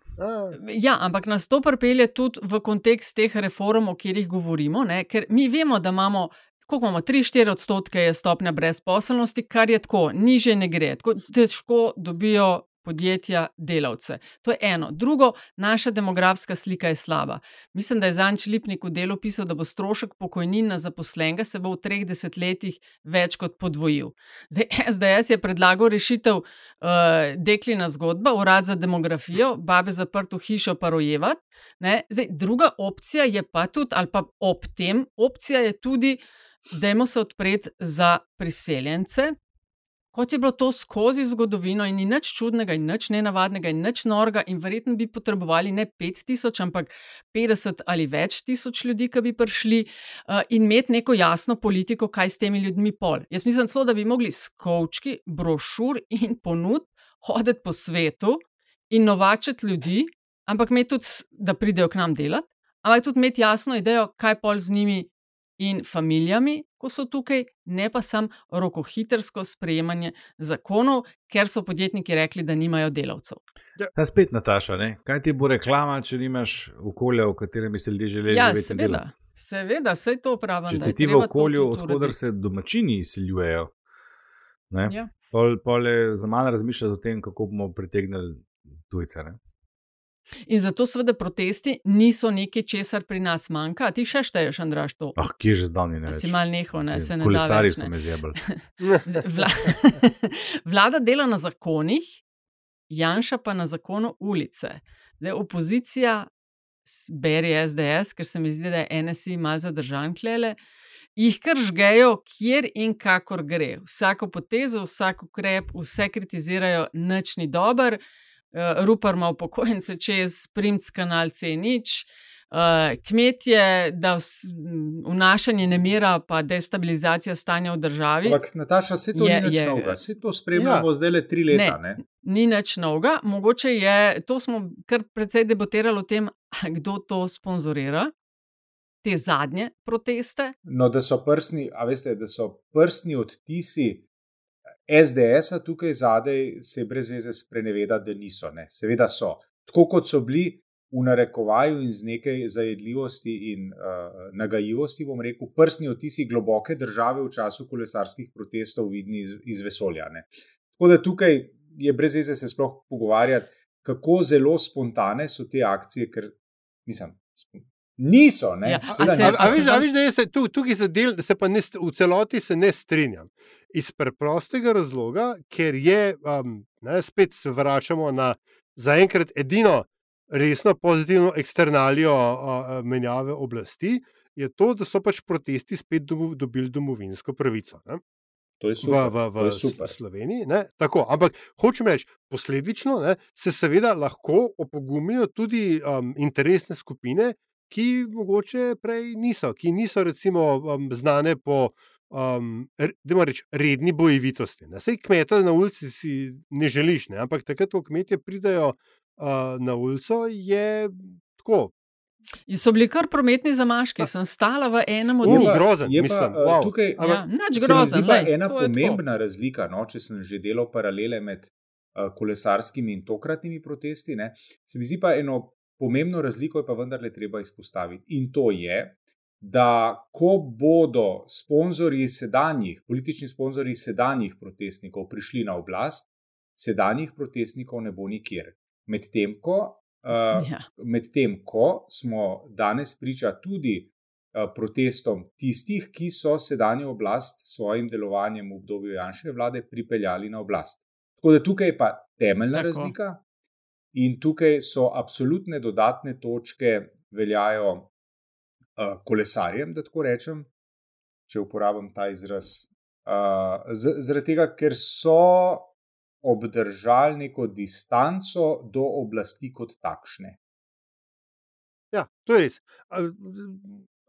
Ja, ampak nas to pripelje tudi v kontekst teh reform, o katerih govorimo, ne? ker mi vemo, da imamo. Ko imamo 3-4 odstotke, je stopnja brezposelnosti, kar je tako, niže ne gre. Tako težko dobijo podjetja delavce. To je eno. Drugo, naša demografska slika je slaba. Mislim, da je Zanč Lipnik v delu pisal, da bo strošek pokojnin na zaposlenega se bo v treh desetletjih več kot podvojil. Zdaj, SDS je predlagal rešitev uh, deklina zgodba, urad za demografijo, babe zaprto hišo pa rojevat. Zdaj, druga opcija je pa tudi, ali pa ob tem, opcija je tudi, da se odpreti za priseljence, kot je bilo to skozi zgodovino, in ni nič čudnega, in nič nenavadnega, in nič norga, in verjetno bi potrebovali ne 5000, ampak 50 ali več tisoč ljudi, ki bi prišli uh, in imeti neko jasno politiko, kaj s temi ljudmi pol. Jaz mislim, so, da bi mogli s kočki, brošur in ponud hoditi po svetu in novačiti ljudi, ampak imeti tudi, da pridejo k nam delati, ampak tudi imeti jasno idejo, kaj pol z njimi in familijami, ko so tukaj, ne pa samo rokohitrsko sprejemanje zakonov, ker so podjetniki rekli, da nimajo delavcev. Ja, spet, Nataša, ne? kaj ti bo reklama, če nimaš okolja, v katerem bi se ljudje želeli ja, živeti? Seveda, seveda, vse to pravim. Če si ti v okolju, odkudar se domačini izsiljujejo, ja. pol, pol je za manj razmišljati o tem, kako bomo pritegnili tujce. Ne? In zato, seveda, protesti niso nekaj, česar pri nas manjka. A ti še šteješ, Andraš, to? Ah, kje že zdavni ne. Si mal neho, ne se ne da. Kolesari so me zjebali. Vla... Vlada dela na zakonih, Janša pa na zakonu ulice. Zdaj, opozicija beri SDS, ker se mi zdi, da je NSI mal zadržan klele. Jih kar žgejo, kjer in kakor gre. Vsako potezo, vsak ukrep, vse kritizirajo, nič ni dober. Uh, Rupar ima upokojence čez Primc kanal C0, uh, kmetje, da vnašanje nemira, pa destabilizacija stanja v državi. Ampak, Nataša, vse to je, ni več novega, vse to spremljamo ja. zdaj le tri leta. Ne, ne? Ni več novega, mogoče je, to smo kar precej debatirali o tem, kdo to sponzorira. Te zadnje proteste. No, da so prstni, a veste, da so prstni odtisi SDS-a tukaj zadaj se brez veze sprenevedati, da niso. Ne. Seveda so. Tako kot so bili v narekovaju in z nekaj zajedljivosti in uh, nagajivosti, bom rekel, prstni otisi globoke države v času kolesarskih protestov vidni iz, iz vesolja. Ne. Tako da tukaj je brez veze se sploh pogovarjati, kako zelo spontane so te akcije, ker mislim. Niso. Ja. A, a, se, a, a, viš, a viš, da je tu, tukaj se del, se pa ne, v celoti se ne strinjam. Iz preprostega razloga, ker je, um, ne, spet se vračamo na zaenkrat edino resno pozitivno eksternalijo uh, menjave oblasti, je to, da so pač protesti spet domov, dobili domovinsko pravico. Ne. To je super. V, v, v super. Sloveniji. Tako, ampak hočem reči, posledično ne, se seveda lahko opogumijo tudi um, interesne skupine, ki mogoče prej niso, ki niso recimo um, znane po. Um, reč, redni bojevitosti. Vse kmete na ulici si ne želiš, ne? ampak takrat, ko kmetje pridejo uh, na ulico, je tako. In so bili kar prometni zamaški, sem stala v enem od njih. Grozen, je mislim, pa, wow. tukaj ja, grozen, se lej, ena pomembna razlika, no, če sem že delal paralele med uh, kolesarskimi in tokratnimi protesti. Ne, se mi zdi pa eno pomembno razliko je pa vendarle treba izpostaviti. In to je, da ko bodo sponzorji sedanjih, politični sponzorji sedanjih protestnikov prišli na oblast, sedanjih protestnikov ne bo nikjer. Medtem ko, uh, ja. med ko smo danes priča tudi uh, protestom tistih, ki so sedanjo oblast s svojim delovanjem v obdobju Janševe vlade pripeljali na oblast. Tako da tukaj je pa temeljna Tako. razlika, In tukaj so absolutne dodatne točke, veljajo uh, kolesarjem, da tako rečem, če uporabim ta izraz. Uh, zaradi tega, ker so obdržali neko distanco do oblasti kot takšne. Ja, to je res.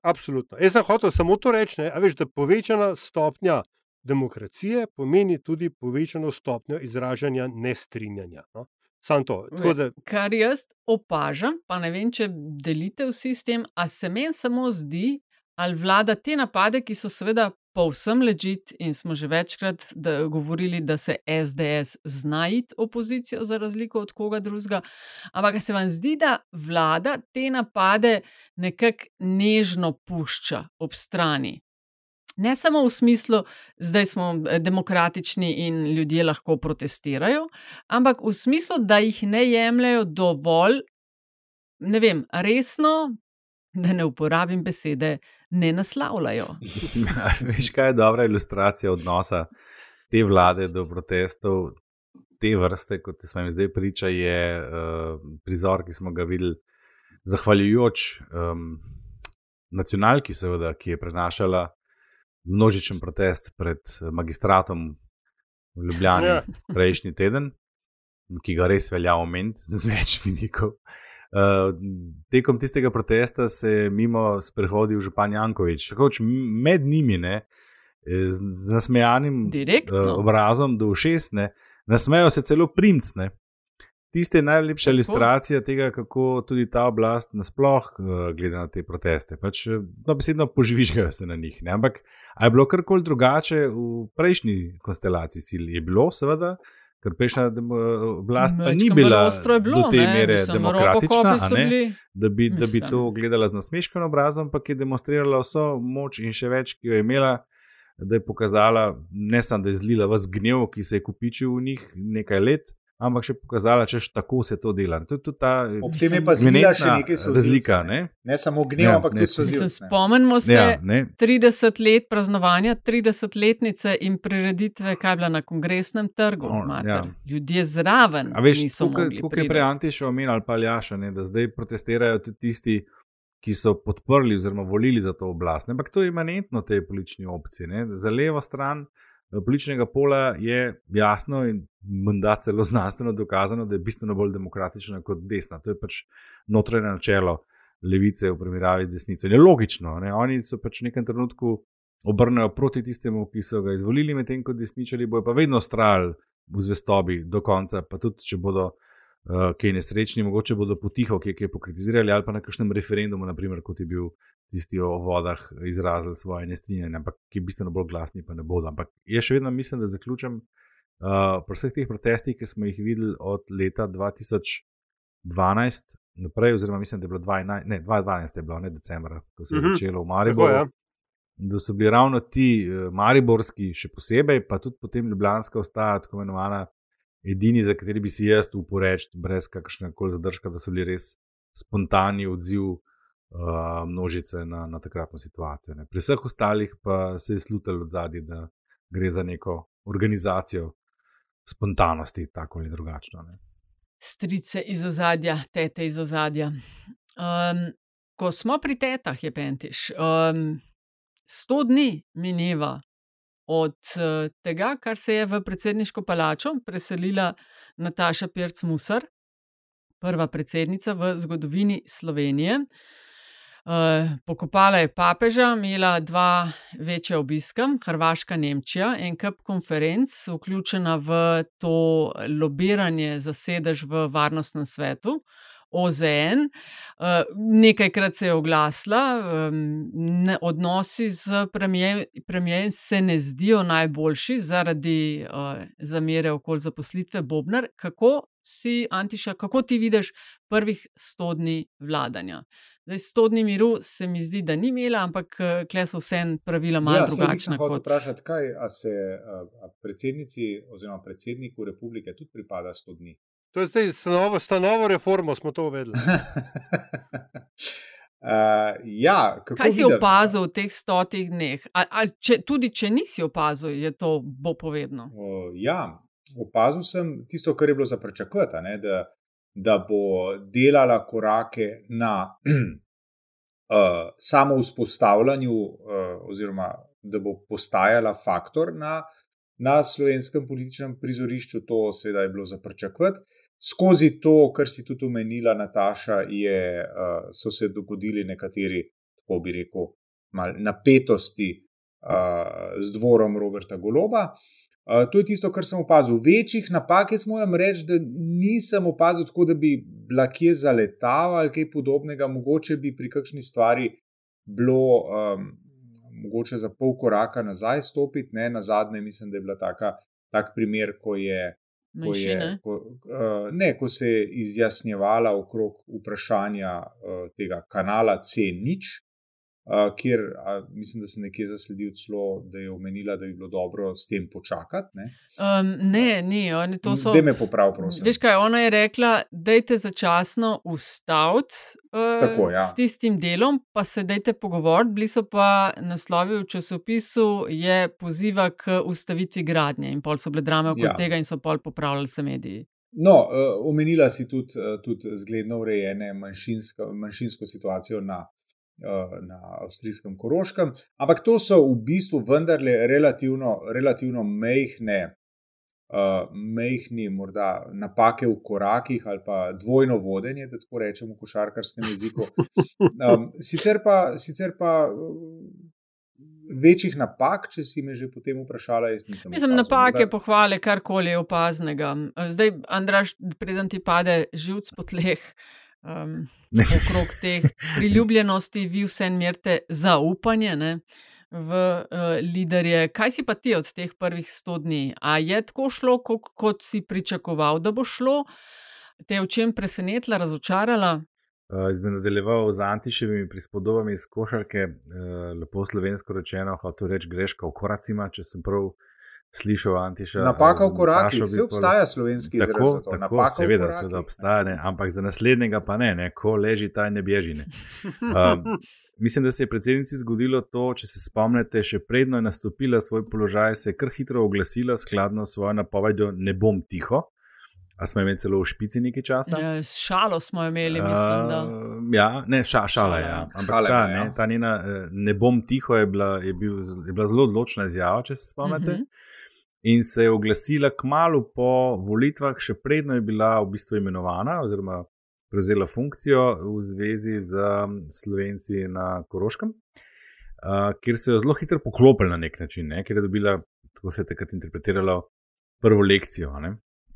Absolutno. Jaz sem hotel samo to reči, ne, veš, da povečana stopnja demokracije pomeni tudi povečano stopnjo izražanja nestrinjanja. No? Sam to. Tako da, Kar jaz opažam, pa ne vem, če delite vsi s tem, a se meni samo zdi, ali vlada te napade, ki so seveda povsem ležit in smo že večkrat da, govorili, da se SDS zna iti opozicijo za razliko od koga drugega, ampak se vam zdi, da vlada te napade nekako nežno pušča ob strani. Ne samo v smislu, da smo eh, demokratični in ljudje lahko protestirajo, ampak v smislu, da jih ne jemljajo dovolj, ne vem, resno, da ne uporabim besede, ne naslavljajo. Veš, kaj je dobra ilustracija odnosa te vlade do protestov, te vrste, kot smo jim zdaj priča, je uh, prizor, ki smo ga videli, zahvaljujoč um, nacionalki, seveda, ki je prenašala množičen protest pred magistratom v Ljubljani Ja. prejšnji teden, ki ga res velja omeniti z več vidikov. Uh, tekom tistega protesta se je mimo sprehodil župan Jankovič, hoč med njimi, ne, eh, z, z nasmejanim Direktno. uh, obrazom do ušes, ne, nasmejajo se celo primcne. Tiste je najlepša Tako. ilustracija tega, kako tudi ta oblast nasploh uh, gleda na te proteste. Pač, eh, no, besedno poživižgajo se na njih. Ne? Ampak, je bilo karkoli drugače v prejšnji konstelaciji sil? Je bilo, seveda, ker prejšnja demo- oblast pa ni bila bilo, do te ne, mere mislim, demokratična, ne, bili- da, bi, da bi mislim. to gledala z nasmeškim obrazom, ampak je demonstrirala vso moč in še več, ki jo je imela, da je pokazala, ne samo da je zlila vas gnev, ki se je kupičil v njih nekaj let. Ampak še pokazala, če tako se to dela. To je tudi ta Ob tem je pa zlila še nekaj solzivca, razlika. ne. Ne? Ne samo gnev, Ja, ampak ne, tudi ne. spomnimo se Ja, ja, ne. 30 let praznovanja, 30-letnice in prireditve, kaj je bila na kongresnem trgu. O, mater. ja. Ljudje zraven A veš, tukaj je prej Antiš omenil ali pa Ljaša, ne, da zdaj protestirajo tudi tisti, ki so podprli oziroma volili za to oblast. Ne, ampak to je imanentno tej politični opciji. Ne. Za levo stran eh, političnega pola je jasno in menda celo znanstveno dokazano, da je bistveno bolj demokratična kot desna. To je pač notranje načelo levice v primerjavi z desnico. In je logično, ne. oni so pač v nekem trenutku obrnejo proti tistemu, ki so ga izvolili, medtem ko desničari bojo pa vedno strajali v zvestobi do konca, pa tudi če bodo uh, kaj nesrečni, mogoče bodo potiho, ki je pokritizirali ali pa na kakšnem referendumu, naprimer, kot je bil tisti o vodah, izrazili svoje nestrinjanje, ampak ki bistveno bolj glasni pa ne bodo. Ampak jaz še vedno mislim, da zaključim uh, pri vseh teh protestih, ki smo jih videli od leta 2012 naprej, oziroma mislim, da je bilo 2011, ne, 2012 je bilo, ne decembra, ko se je Mhm. začelo v Tako, Mariboru ja. da so bili ravno ti eh, mariborski, še posebej, pa tudi potem Ljubljanska ostaja tako imenovana, edini, za kateri bi si jaz upal reči, brez kakršnega koli zadržka, da so bili res spontani odziv uh, množice na, na takratno situacijo. Ne. Pri vseh ostalih pa se je slutel od zadaj, da gre za neko organizacijo spontanosti, tako ali drugačno. Ne. Strice iz ozadja, tete iz ozadja. Um, ko smo pri tetah, je pentiš, um, sto dni mineva od uh, tega, kar se je v predsedniško palačo preselila Nataša Pirc Musar, prva predsednica v zgodovini Slovenije. Uh, pokopala je papeža, imela dva večja obiska, Hrvaška, Nemčija, en kup konferenc, vključena v to lobiranje za sedež v varnostnem svetu. OZN, Uh, nekajkrat se je oglasila, ne, odnosi z premijem, se ne zdijo najboljši zaradi uh, zamere okoli zaposlitve Bobnar. Kako si, Antiša, kako ti vidiš prvih 100 dni vladanja? Zdaj, 100 dni miru se mi zdi, da ni imela, ampak kle so vse pravila malo Ja, drugačna hotel kot. vprašati, kaj a se a, a predsednici oziroma predsedniku republike tudi pripada 100 dni. To je zdaj s novo, novo reformo smo to uvedli. Uh, ja, kako Kaj si vidim? opazil v teh stotih dneh? A, a če, tudi če nisi opazil, je to bo povedno. O, ja, opazil sem tisto, kar je bilo za pričakovati, a ne, da, da bo delala korake na uh, samo vzpostavljanju, uh, oziroma da bo postajala faktor na, na slovenskem političnem prizorišču. To seveda je bilo za pričakovati. Skozi to, kar si tudi omenila, Nataša, je, uh, so se dogodili nekateri, tako bi rekel, mal napetosti uh, z dvorom Roberta Goloba. Uh, to je tisto, kar sem opazil. Večjih napak, jaz moram reči, da nisem opazil tako, da bi bila kje zaletava ali kaj podobnega. Mogoče bi pri kakšni stvari bilo um, mogoče za pol koraka nazaj stopiti, ne na zadnje, mislim, da je bila taka, tak primer, ko je. Ko, je, ko, uh, ne, ko se je izjasnjevala okrog vprašanja uh, tega kanala C0, Uh, kjer uh, mislim, da se nekje zasledil celo, da je omenila, da bi bilo dobro s tem počakati. Ne, um, ne, ni, oni to so. Da me popravi, prosim. Veš kaj, ona je rekla, da je začasno ustaviti uh, ja. s tistim delom, pa se dajte pogovoriti. Bili so pa naslovi v časopisu, je poziva k ustavitvi gradnje in pol so bile drame okoli ja. tega in so pol popravljali se mediji. No, uh, omenila si tudi, uh, tudi zgledno urejene manjšinsko, manjšinsko situacijo na na avstrijskem Koroškem, ampak to so v bistvu vendarle relativno, relativno mehne. Uh, mehni, morda napake v korakih ali pa dvojno vodenje, da tako rečemo, v košarkarskem jeziku. Um, sicer pa, sicer pa večjih napak, če si me že potem vprašala, jaz nisem. Mislim, opazil, napake, da... pohvale, karkoli je opaznega. Zdaj, Andraš, preden ti pade živc po tleh. Uh, um, okrog teh priljubljenosti, vi vse merite zaupanje ne, v uh, liderje. Kaj si pa ti od teh prvih sto dni? A je tako šlo, kot, kot si pričakoval, da bo šlo? Te je v čem presenetila, razočarala? Jaz bi nadaljeval z antiševimi prispodobami iz košarke, lepo slovensko rečeno, hotel reči greška v koracima, če sem prav slišal Antiša. Napaka v korakih, vse obstaja slovenski izraz. Tako, tako seveda, seveda obstaja, ne, ampak za naslednjega pa ne, ne ko leži ta ne bježi. Ne. Um, mislim, da se je predsednici zgodilo to, če se spomnite, še predno je nastopila svoj položaj, se je kar hitro oglasila skladno s svojo napovedjo: ne bom tiho. A smo imeli celo v špici nekaj časa? Ja, šalo smo imeli, mislim. Uh, ja, ne, ša, šala je. Ja. Ampak šale, ta, ne, ja. ta njena eh, ne bom tiho je bila, je bil, je bila zelo odločna izjava, če se spomnite. Uh mhm. -huh in se je oglasila kmalo po volitvah, še predno je bila v bistvu imenovana oziroma prevzela funkcijo v zvezi z Slovenci na Koroškem, uh, kjer se je zelo hitro poklopila na nek način, ne? ker je dobila, tako se je takrat interpretiralo, prvo lekcijo.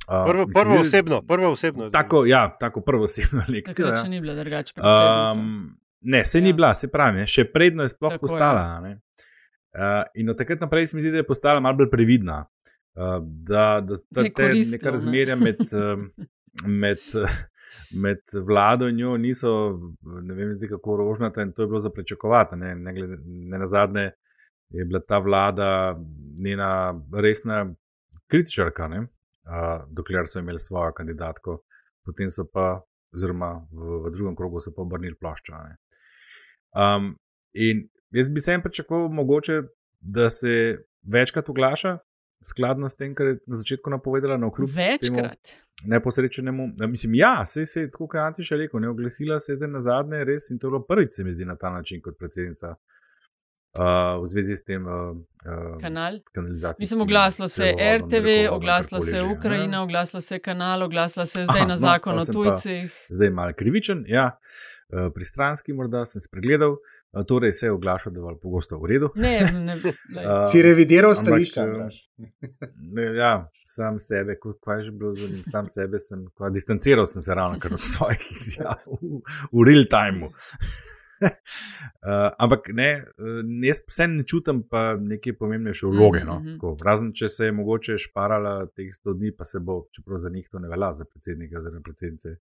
Uh, prvo, mislim, prvo osebno, prvo osebno. Tako, ja, tako prvo osebno lekcijo. Takrat ja. še ni bila drugače. Um, ne, se ja. ni bila, se pravi, ne? še predno je sploh tako postala. Je. Uh, in od takrat naprej se mi zdi, da je postala malo bolj previdna. Uh, da da, da te neka razmerja med, uh, med, uh, med vlado in njo niso, ne vem, kako rožnata in to je bilo za pričakovati. Ne, ne, ne na zadnje je bila ta vlada njena resna kritičarka, uh, dokler so imeli svojo kandidatko, potem so pa, oziroma v, v drugem krogu, so pa obrnili ploščo. Um, in Jaz bi sem pričakoval, mogoče, da se večkrat oglaša, skladno s tem, kar je na začetku napovedala, na okrugu. Večkrat. Neposrečenemu. Mislim, ja, se je tako, kot je Antiša rekel, ne oglasila se je zdaj na zadnje, res in to je bilo prvič, se mi zdi na ta način kot predsednica. Uh, v zvezi s tem uh, kanal. kanalizacijo. Mislim, oglasila se je RTV, oglasila se je Ukrajina, oglasila se je kanal, oglasila se je zdaj Aha, na no, zakon no, o tujcih. Zdaj je malo krivičen, ja, uh, pristranski, morda sem spregledal. Uh, Torej se je oglašal, da je pogosto v redu. Ne, ne, ne. Uh, si revidiral stališče. ja, sam sebe, kaj je že bilo z njim, sam sebe sem, kva, distanciral sem se ravno od svojih izjav v, v real time. Uh, ampak ne, jaz vse ne čutim pa neke pomembnejše vloge. No? Mm -hmm. Razen če se je mogoče šparala teh 100 dni, pa se bo, čeprav za njih to ne velja, za predsednika oziroma predsednice.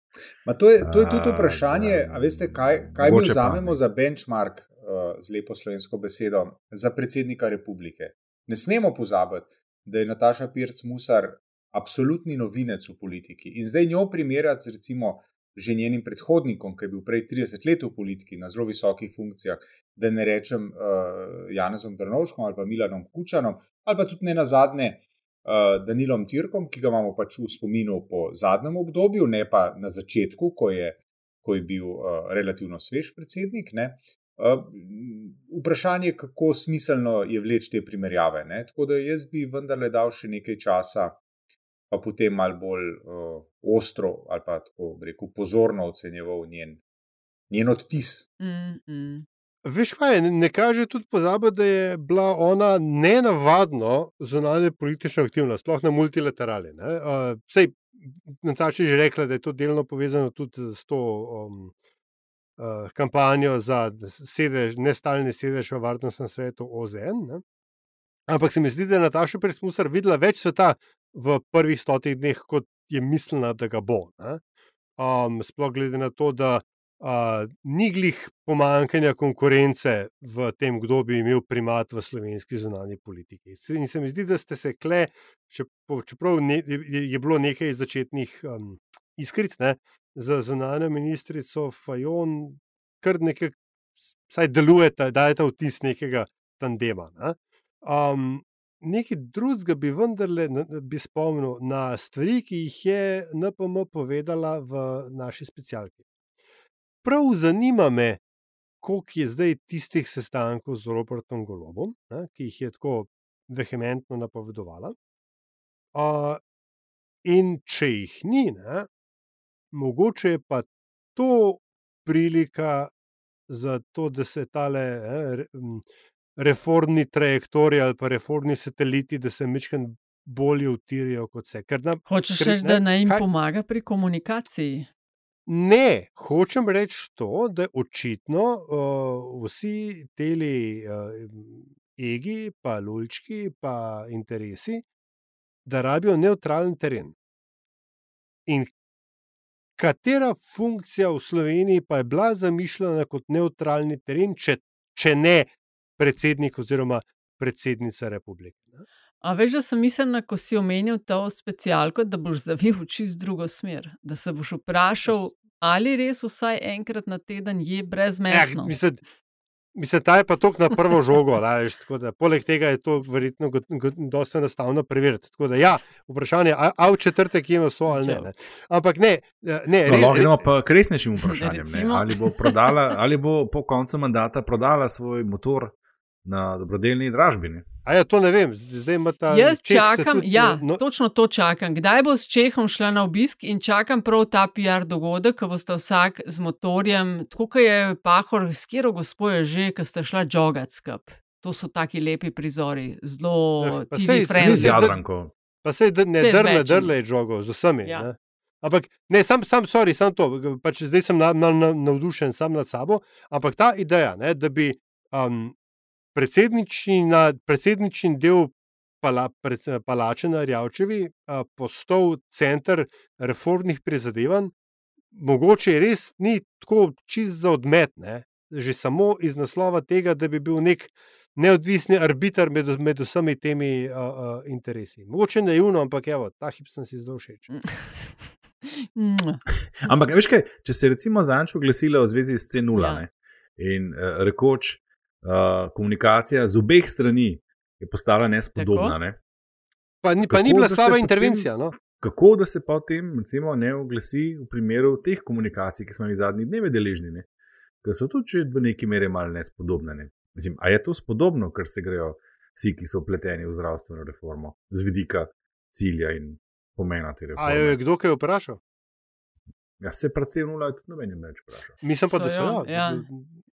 To je, to je tudi vprašanje, uh, a veste, kaj, kaj mi vzamemo za benchmark uh, z lepo slovensko besedo za predsednika republike. Ne smemo pozabiti, da je Nataša Pirc Musar absolutni novinec v politiki in zdaj njo primerjati z recimo že njenim predhodnikom, ki je bil prej 30 let v politiki na zelo visokih funkcijah, da ne rečem uh, Janezom Drnovškom ali pa Milanom Kučanom, ali pa tudi ne na zadnje uh, Danilom Tirkom, ki ga imamo pač v spominu po zadnjem obdobju, ne pa na začetku, ko je, ko je bil uh, relativno svež predsednik. Ne. Uh, vprašanje je, kako smiselno je vleči te primerjave. Ne? Tako da jaz bi vendarle dal še nekaj časa, pa potem malo bolj uh, ostro ali pa tako rekel, pozorno ocenjeval njen, njen odtis. Mm, mm. veš kaj, ne, kaže tudi pozabo, da je bila ona nenavadno zunanje politično aktivna, sploh na multilaterali. Uh, sej, Nataša je že rekla, da je to delno povezano tudi s to um, uh, kampanjo za sedež, nestalni sedež v Varnostnem svetu OZN. Ne? Ampak se mi zdi, da je Nataša Presmusar videla več sveta v prvih stotih dneh, kot je mislila, da ga bo. Um, sploh glede na to, da uh, ni glih pomankanja konkurence v tem, kdo bi imel primat v slovenski zunanji politiki. In se mi zdi, da ste se kle, čeprav ne, je, je bilo nekaj začetnih um, iskric ne, za zunanjo ministrico Fajon, kar nekaj, saj delujete, dajete vtis nekega tandema. Ne. Um, Nekaj drugega bi vendarle bi spomnil na stvari, ki jih je NPM povedala v naši specialki prav zanima me, koliko je zdaj tistih sestankov z Robertom Golobom, ne, ki jih je tako vehementno napovedovala. Uh, in če jih ni, ne, mogoče je pa to prilika za to, da se tale eh, reformni trajektoriji ali pa reformni sateliti, da se mečkaj bolje utirijo kot vse. Hočeš reči, da naj jim kaj, pomaga pri komunikaciji? Ne, hočem reči to, da očitno uh, vsi ti uh, egi, pa lulčki, pa interesi, da rabijo neutralen teren. In katera funkcija v Sloveniji pa je bila zamišljena kot neutralni teren, če, če ne predsednik oziroma predsednica republike? Ne? A veš, da sem mislila, ko si omenil to specialko, da boš zavil oči v drugo smer, da se boš vprašal, ali res vsaj enkrat na teden je brezmesno. Ja, mislim, mislim, ta je pa tok na prvo žogo. Laž, da, poleg tega je to verjetno dosta enostavno preveriti. Da, ja, vprašanje je, a v četrtek ima so ali ne. ne. Ampak ne, ne, no, res, no, gremo pa k resnejšim vprašanjem. Ali bo, prodala, ali bo po koncu mandata prodala svoj motor na dobrodelni dražbi. Ja, to ne vem, zdaj ima ta. Jaz čakam, tudi, ja, no... točno to čakam. Kdaj bo s Čehom šla na obisk in čakam prav ta PR dogodek, ko boste vsak z motorjem, tako kot je Pahor, s kjer gospoje že, ki ste šla jogat skup. To so taki lepi prizori, zelo ja, tihi, frendi. Z Jadranko. Pa se ne drle, drle je jogo, z vsemi. Ja. Ne? Ampak, ne, sam, sam, sorry, sam to, pač zdaj sem na, na, na, navdušen sam nad sabo, ampak ta ideja, ne, da bi um, predsednični del pala, pred, palače na Rjavčevi postal center reformnih prizadevanj, mogoče res ni tako čist za odmet, ne? že samo iz naslova tega, da bi bil nek neodvisni arbiter med, med vsemi temi uh, uh, interesi. Mogoče naivno, ampak evo, ta hip sem si zelo všeč. ampak, veš kaj, če se recimo zanjčo glasila v zvezi s C0 ja. in uh, rekoč, uh, komunikacija z obeh strani je postala nespodobna. Ne? Pa ni, pa ni bila slaba intervencija. No? Kako da se potem recimo, ne oglasi v primeru teh komunikacij, ki smo jih zadnji dnevi deležni, ki so tudi v neki meri malo nespodobne. Ne? Mislim, a je to spodobno, ker se grejo vsi, ki so upleteni v zdravstveno reformo, z vidika cilja in pomena te reforme? A je kdo kaj vprašal? Ja, se predvsem nula, tudi noben je več vprašal. Mislim pa, da so. Ja. ja.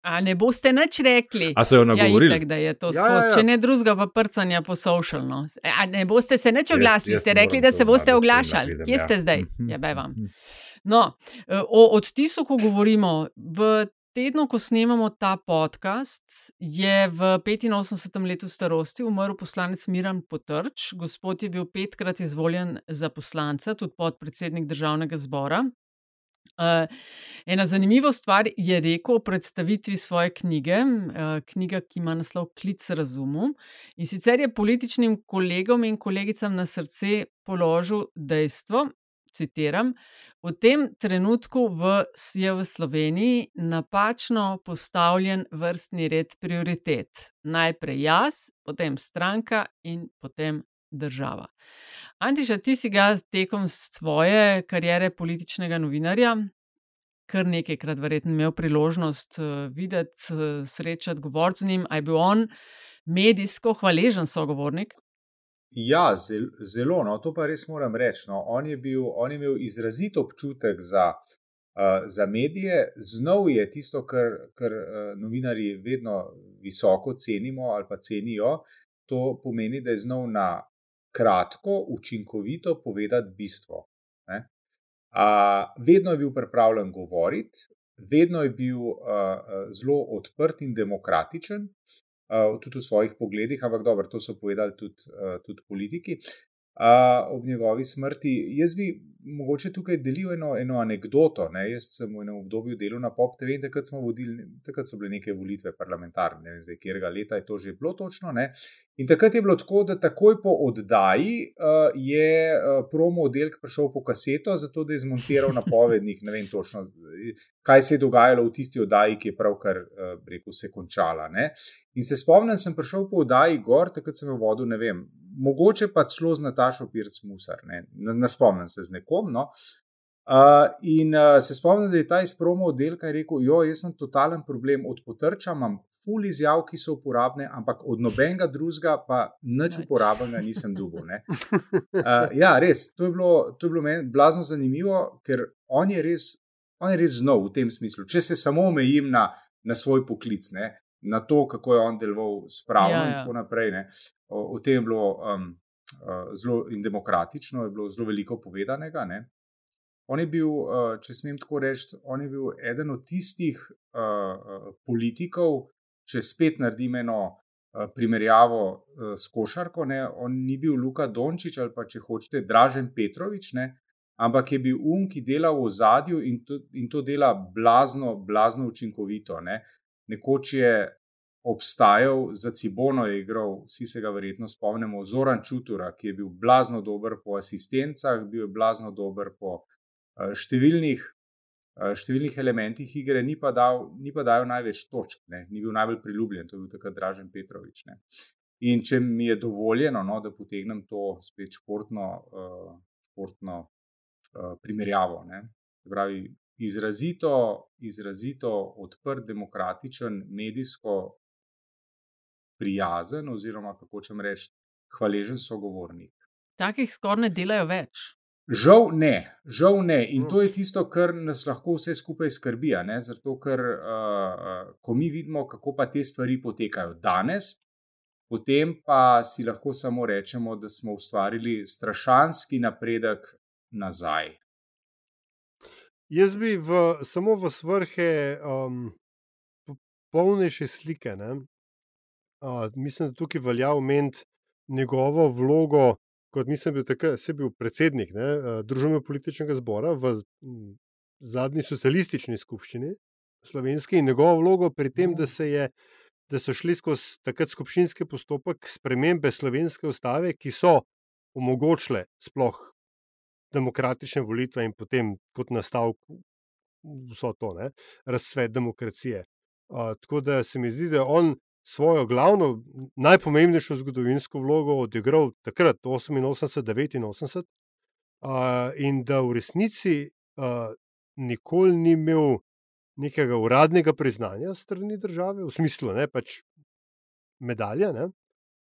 A ne boste nič rekli? A so jo nagovorili? Ja, itak, da je to ja, skozi. Ja, ja. Če ne drugega, pa prcanja po socialno. A ne boste se nič oglasili, ste rekli, da se boste oglašali. Kje ste zdaj? Mhm. Ja, bej vam. No, e, o odtisu, ko govorimo, v tednu, ko snemamo ta podcast, je v 85. letu starosti umrl poslanec Miran Potrč. Gospod je bil petkrat izvoljen za poslanca, tudi podpredsednik državnega zbora. Uh, ena zanimiva stvar je rekel o predstavitvi svoje knjige, uh, knjiga, ki ima naslov Klic razumu. In sicer je političnim kolegom in kolegicam na srce položil dejstvo, citiram, v tem trenutku v, je v Sloveniji napačno postavljen vrstni red prioritet. Najprej jaz, potem stranka in potem država. Antiša, ti si ga tekom svoje kariere političnega novinarja, kar nekajkrat verjetno imel priložnost uh, videti, uh, srečati, govoriti z njim. Ali je bil on medijsko hvaležen sogovornik? Ja, zelo, zelo no, to pa res moram reči. No. On, je bil, on je imel izrazito občutek za Uh, za medije znov je tisto, kar, kar uh, novinari vedno visoko cenimo ali pa cenijo, to pomeni, da je znov na kratko, učinkovito povedati bistvo. Uh, vedno je bil pripravljen govoriti, vedno je bil uh, zelo odprt in demokratičen, uh, tudi v svojih pogledih, ampak dobro, to so povedali tudi, uh, tudi politiki. Uh, ob njegovi smrti. Jaz bi mogoče tukaj delil eno, eno anegdoto. Ne? Jaz sem v enem obdobju delal na Pop TV in takrat, vodili, takrat so bile neke volitve parlamentarne, ne vem, zdaj, kjerega leta je to že bilo točno. Ne? In takrat je bilo tako, da takoj po oddaji uh, je uh, promo oddelek prišel po kaseto, zato da je zmontiral napovednik. Ne vem točno, kaj se je dogajalo v tisti oddaji, ki je pravkar, uh, rekel, se končala. Ne? In se spomnim, sem prišel po oddaji gor, takrat sem jo vodil, ne vem mogoče pa celo z Natašo Pirc Musar, ne, ne spomnim se z nekom. No. Uh, in uh, se spomnim, da je ta iz promo oddelka rekel: Jo, jaz imam totalen problem, od potrča imam ful izjav, ki so uporabne, ampak od nobenega drugega pa nič uporabnega nisem dugo. Uh, ja, res, to je bilo, to je bilo meni blazno zanimivo, ker on je res, on je res znov v tem smislu. Če se samo omejim na, na svoj poklic, ne, na to, kako je on deloval spravno ja, ja. in tako naprej. Ne. O, o tem je bilo um, uh, zelo in demokratično, je bilo zelo veliko povedanega. Ne. On je bil, uh, če smem tako reči, on je bil eden od tistih uh, politikov, če spet naredim eno uh, primerjavo uh, s košarko. Ne. On ni bil Luka Dončić ali pa če hočete Dražen Petrovič. Ne. Ampak je bil um, ki dela v ozadju in, in to dela blazno, blazno učinkovito. Ne. Nekoč je obstajal, za Cibono je igral, vsi se ga verjetno spomnimo, Zoran Čutura, ki je bil blazno dober po asistencah, bil je blazno dober po uh, številnih, uh, številnih elementih igre, ni pa, dal, ni pa dal največ točk, ne? ni bil najbolj priljubljen, to je bil takrat Dražen Petrovič. Ne? In če mi je dovoljeno, no, da potegnem to spet športno, uh, športno uh, primerjavo. Pravi, izrazito, izrazito odprt, demokratičen, medijsko prijazen, oziroma kako če reči, hvaležen sogovornik. Takih skoraj ne delajo več. Žal ne, žal ne. In to je tisto, kar nas lahko vse skupaj skrbi. Zato, ker uh, ko mi vidimo, kako pa te stvari potekajo danes, potem pa si lahko samo rečemo, da smo ustvarili strašanski napredek nazaj. Jaz bi v, samo v svrhe um, polnejše slike, ne, Uh, mislim, da tukaj velja omeniti njegovo vlogo, kot mislim, da je bil, bil predsednik Družbenega političnega zbora v zadnji socialistični skupščini slovenski in njegovo vlogo pri tem, da, je, da so šli skozi takrat skupščinski postopek spremembe slovenske ustave, ki so omogočile sploh demokratične volitve in potem kot nastavek vso to, ne, razcvet demokracije. Uh, tako da se mi zdi, da on svojo glavno, najpomembnejšo zgodovinsko vlogo odigral takrat, 88-89, uh, in da v resnici uh, nikoli ni imel nekega uradnega priznanja strani države, v smislu, ne pač medalja. Ne?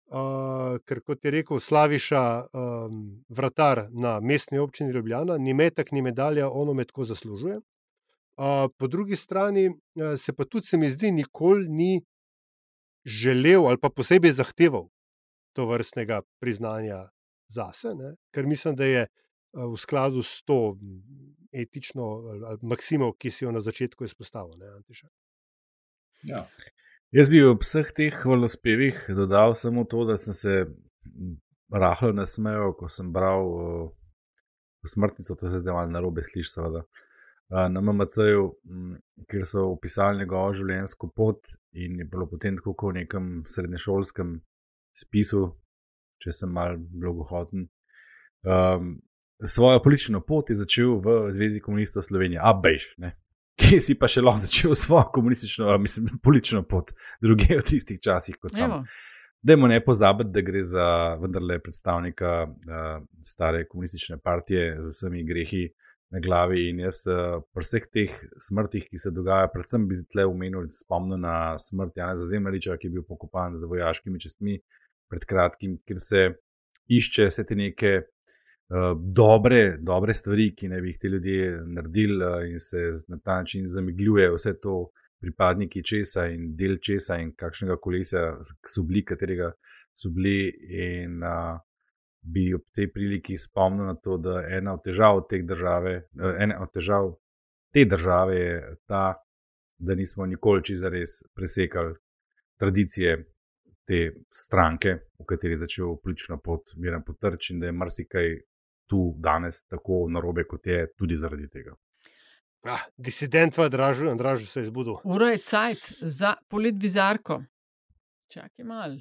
Uh, ker, kot je rekel Slaviša, um, vratar na mestni občini Ljubljana, ni metak, ni medalja, ono me tako zaslužuje. Uh, po drugi strani uh, se pa tudi, se mi zdi, nikoli ni želel ali pa posebej zahteval to vrstnega priznanja zase, ne? ker mislim, da je v skladu s to etično maksimo, ki si jo na začetku izpostavil. Ja. Jaz bi ob vseh teh hvalospevih dodal samo to, da sem se rahlo nasmejal, ko sem bral uh, smrtnico, to se zdaj malo narobe sliši, seveda. Uh, na MMC-ju, kjer so opisali njegovo življenjsko pot, in je bilo potem tako kot v nekem srednješolskem spisu, če sem mal blogohoten. Um, svojo politično pot je začel v Zvezi komunistov Slovenije, a bejš, ki si pa še lahko začel svojo komunistično, mislim, politično pot, druge v tistih časih kot tam. Dajmo ne pozabiti, da gre za vendarle predstavnika uh, stare komunistične partije z vsemi grehi, uh, na glavi. In jaz, uh, pri vseh teh smrtih, ki se dogajajo, predvsem bi zdaj omenil, spomnil na smrt Jana Zazemljariča, ki je bil pokopan z vojaškimi čestmi pred kratkim, ker se išče vse te neke uh, dobre, dobre stvari, ki ne bi jih ti ljudje naredili, uh, in se na ta način zamegljuje vse to, pripadniki česa in del česa in kakšnega kolesa so bili, katerega so bili. In uh, bi ob tej priliki spomnil na to, da ena od težav, države, ena od težav te države je ta, da nismo nikoli čisto res presekali tradicije te stranke, v kateri je začel politično pot Miren Potrč in da je marsikaj tu danes tako narobe, kot je, tudi zaradi tega. Ah, disident v Andražu, Andražu se je zbudil. Ura je cajt za polit bizarko. Čakaj mal,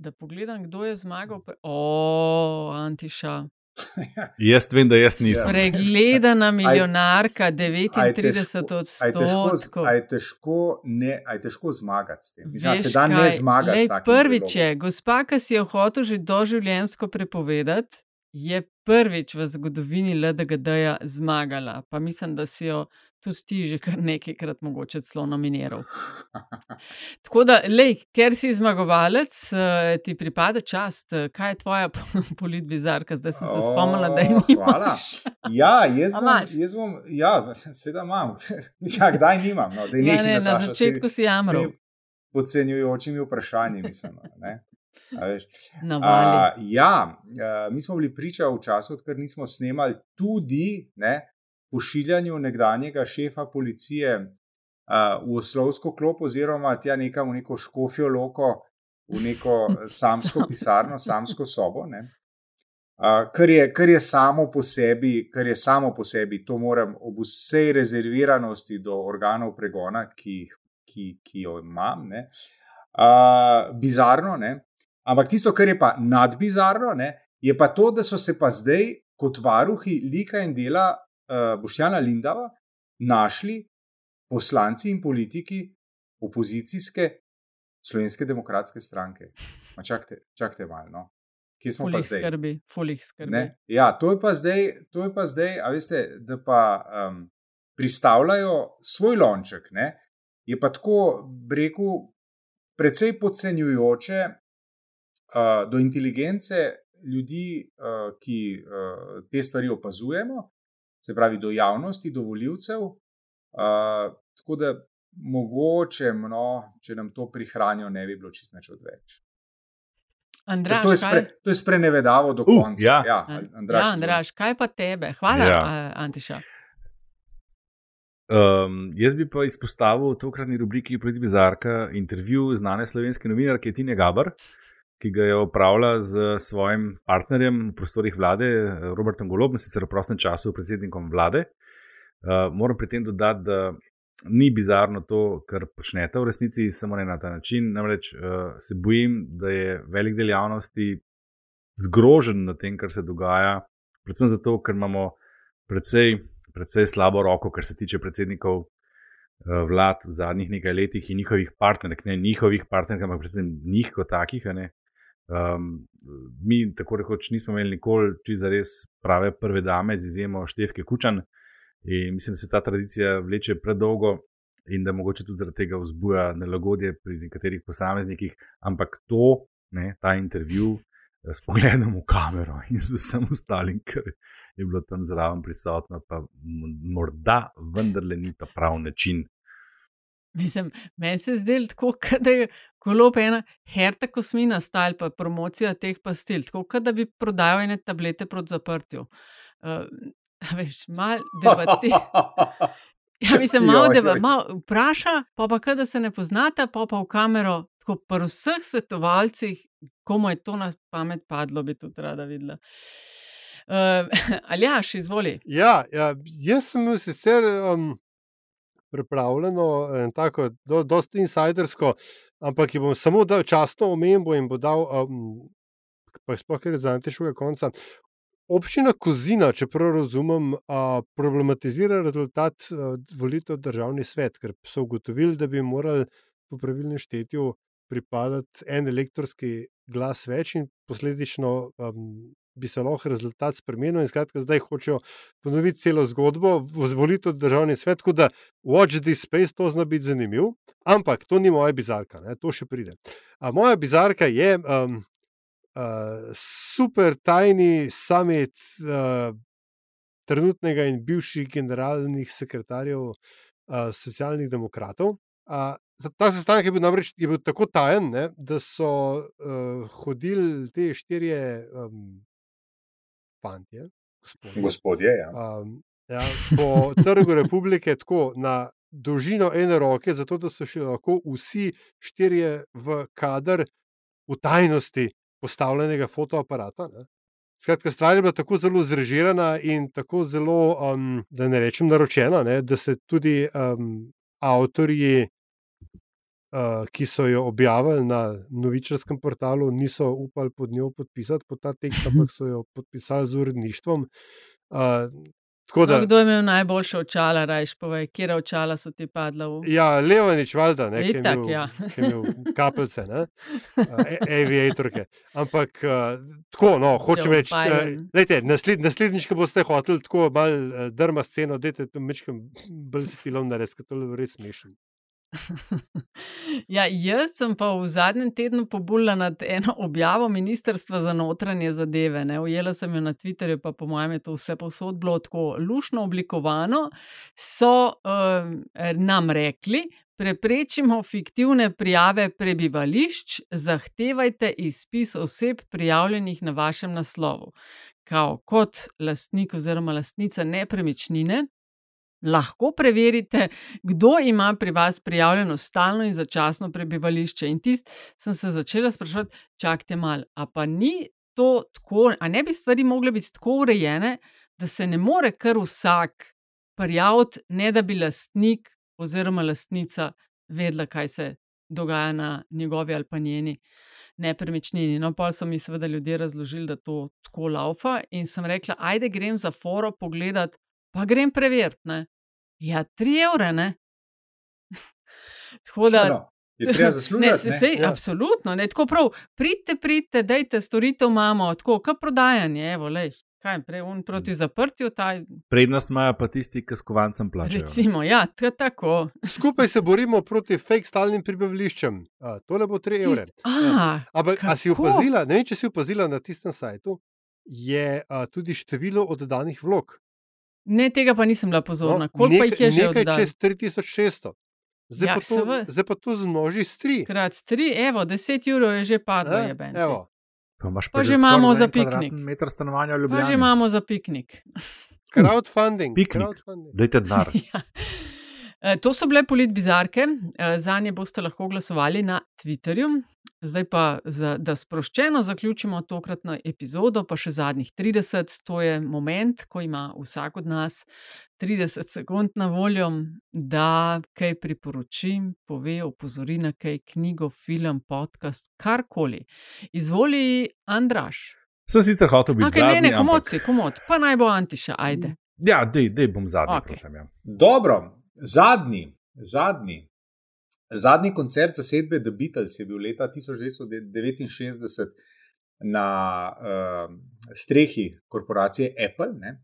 da pogledam, kdo je zmagal. O, Antiša. jaz vem, da jaz nisem. Pregledana milijonarka, 39 odstotkov. Aj težko, težko zmagati s tem. Mislim, se da ne zmagati. Prvič je, gospa, ki si jo hotel že doživljensko prepovedati, je prvič v zgodovini LDGD-ja zmagala. Pa mislim, da si jo tudi ti že kar nekajkrat mogoče celo nominiral. Tako da, lej, ker si zmagovalec, eh, ti pripada čast. Kaj je tvoja politbizarka? Zdaj sem se spomnila, da je ni. Hvala. Ja, jaz bom, jaz bom, ja, sedaj imam. Mislim, kdaj nimam. No, ja, ne, na začetku si jamral. Podcenjujočimi vprašanji, mislim. Ne? Uh, ja, uh, mi smo bili priča v času, odkar nismo snemali, tudi ne, pošiljanju nekdanjega šefa policije uh, v oslovsko klop, oziroma tja nekam v neko škofijo loko, v neko samsko pisarno, samsko sobo. Ne. Uh, kar, je, kar, je sebi, kar je samo po sebi, to moram ob vsej rezerviranosti do organov pregona, ki, ki, ki jo imam, ne, uh, bizarno. Ne. Ampak tisto, kar je pa nadbizarno, ne, je pa to, da so se pa zdaj kot varuhi lika in dela Boštjana Lindava našli poslanci in politiki opozicijske slovenske demokratske stranke. Čakajte, čakajte malo. No. Kje smo fulih pa zdaj? Skrbi, fulih skrbi. Ja, to je pa zdaj, to je pa zdaj, a veste, da pa um, pristavljajo svoj lonček. Ne? Je pa tako, rekel, precej podcenjujoče uh, do inteligence ljudi, uh, ki uh, te stvari opazujemo, se pravi do javnosti, do voljivcev. Uh, tako da mogoče, no, če nam to prihranijo, ne bi bilo čisto več odveč. Andraž, to, je spre, to je sprenevedavo do uh, konca. Ja, ja, Andraž, ja Andraž, kaj pa tebe? Hvala, ja. Antiša. Um, jaz bi pa izpostavil v tokratni rubriki Pridi Bizarka intervju znane slovenske novinarke Tine Gabar, uh, ki ga je opravila z svojim partnerjem v prostorih vlade, Robertom Golobom, sicer v prostem času predsednikom vlade. Uh, moram pri tem dodati, da ni bizarno to, kar počnete v resnici, samo ne na ta način. Namreč uh, se bojim, da je velik del javnosti zgrožen nad tem, kar se dogaja, predvsem zato, ker imamo precej, precej slabo roko, kar se tiče predsednikov. Vlad v zadnjih nekaj letih in njihovih partnerjev, ne njihovih partnerjev, ampak predvsem njih kot takih, ne, Um, mi, tako rekoč, nismo imeli nikoli čisto res prave prve dame, z izjemo Števke Kučan. In mislim, da se ta tradicija vleče predolgo in da mogoče tudi zaradi tega vzbuja nelagodje pri nekaterih posameznikih. Ampak to, ne, ta intervju eh, s pogledom v kamero in z vsem ostalim, kar je bilo tam zraven prisotno, pa morda vendarle ni ta pravi način. Mislim, meni se zdi tako, da je Kolo ena herta kosmina, stal pa promocija teh pastil, tako da bi prodajal ene tablete proti zaprtju. Uh, veš, malo debati. Ja, mislim, malo debati, malo vpraša, pa pa kaj, da se ne poznate, pa pa v kamero, tako pa vseh svetovalcih, komu je to na pamet padlo, bi tudi rada videla. Uh, Aljaš, izvoli. Ja, ja, jaz sem sicer um, pripravljeno in tako, do, dosti insidersko ampak jim bom samo dal časno omembo in bo dal, um, pa sploh ne za anteškega konca. Občina Kozina, če prav razumem, uh, problematizira rezultat uh, volitev v državni svet, ker so ugotovili, da bi morali po pravilnem štetju pripadati en elektronski glas več in posledično um, bi se lahko rezultat spremenil. Skratka, zdaj hočejo ponoviti celo zgodbo, vzvoliti državni svet, tako da Watch this space to zna biti zanimiv. Ampak to ni moja bizarka, ne? to še pride. A moja bizarka je, um, uh, super tajni summit uh, trenutnega in bivših generalnih sekretarjev uh, socialnih demokratov. Uh, ta sestanek je bil namreč je bil tako tajen, ne, da so uh, hodili te štirje um, fantje, gospodje, Gospodje, ja. um, ja, po trgu republike, tako na dolžino ene roke, zato da so šli lahko vsi štirje v kader v tajnosti postavljenega fotoaparata. Ne. Skratka, stvar je bila tako zelo zrežirana in tako zelo, um, da ne rečem, naročena, ne, da se tudi um, avtorji, uh, ki so jo objavili na novičarskem portalu, niso upali pod njo podpisati pod ta tekst, ampak so jo podpisali z uredništvom. Uh, da, No, kdo je imel najboljše očala, rajš povej, kje očala so ti padla v. Ja, Levanič, valjda, ne, ki je Itak, imel, ja. ki je imel kapljice, ne, uh, aviatorke. Ampak uh, tako, no, hočem reči, uh, lejte, nasled, naslednjič, ko boste hoteli tako malo uh, drma sceno, dajte to mečkam bolj stilom narediti, ker to je res smešno. Ja, jaz sem pa v zadnjem tednu pobula nad eno objavo Ministrstva za notranje zadeve. Ne. Ujela sem jo na Twitterju, pa po mojem je to vse povsod bilo tako lušno oblikovano. So uh, nam rekli, preprečimo fiktivne prijave prebivališč, zahtevajte izpis oseb prijavljenih na vašem naslovu. Kao, kot lastnik oziroma lastnica nepremičnine, lahko preverite, kdo ima pri vas prijavljeno stalno in začasno prebivališče. In tist sem se začela sprašovati, čakajte malo, a pa ni to tako, a ne bi stvari mogle biti tako urejene, da se ne more kar vsak prijaviti, ne da bi lastnik oziroma lastnica vedela, kaj se dogaja na njegovi ali pa njeni nepremičnini. No, pa so mi seveda ljudje razložili, da to tako laufa in sem rekla, ajde grem za foro pogledat, pa grem preveriti. Ne? Ja, tri evre, ne. Tako da. No, je treba zaslužiti, Ne, se, ne? sej, Ja. Absolutno, ne, tako prav. Pridite, pridite, dajte storitev imamo, tako kot prodajanje. Evo, lej, kaj je prej, un proti zaprtju, ta, Prednost imajo pa tisti, ki s kovancem plačajo. recimo, ja, ta- tako. Skupaj se borimo proti fake stalnim prebivališčem. Uh, tole bo 3 evre. Tist, a, Ampak, a si opazila, ne vem, če si opazila na tistem sajtu, je uh, tudi število oddanih vlog. Ne, tega pa nisem bila pozorna. No, Koliko pa jih je že Nekaj oddal? čez 3600. Zdaj, Ja, pa to, seveda. zdaj pa to zmnoži s 3. Krat tri, evo, deset evrov je že padlo. Evo. Pa, imaš Pa že imamo za piknik. Meter stanovanja v Pa Ljubljani. že imamo za piknik. Crowdfunding. Piknik. crowdfunding. Dajte denar. Ja. E, To so bile politbizarke, e, za nje boste lahko glasovali na Twitterju. Zdaj pa, da sproščeno zaključimo tokratno epizodo, pa še zadnjih 30, to je moment, ko ima vsak od nas 30 sekund na voljo, da kaj priporoči, pove, opozori na kaj knjigo, film, podcast, karkoli. Izvoli, Andraš. Sem sicer hotel biti Okay, ne, zadnji, ne, komod ampak... si, komod, pa naj bo Antiša, ajde. Ja, dej, dej bom zadnji, okay. prosim. Ja. Dobro, zadnji, zadnji. Zadnji koncert zasedbe The Beatles je bil leta 1969 na uh, strehi korporacije Apple. Ne?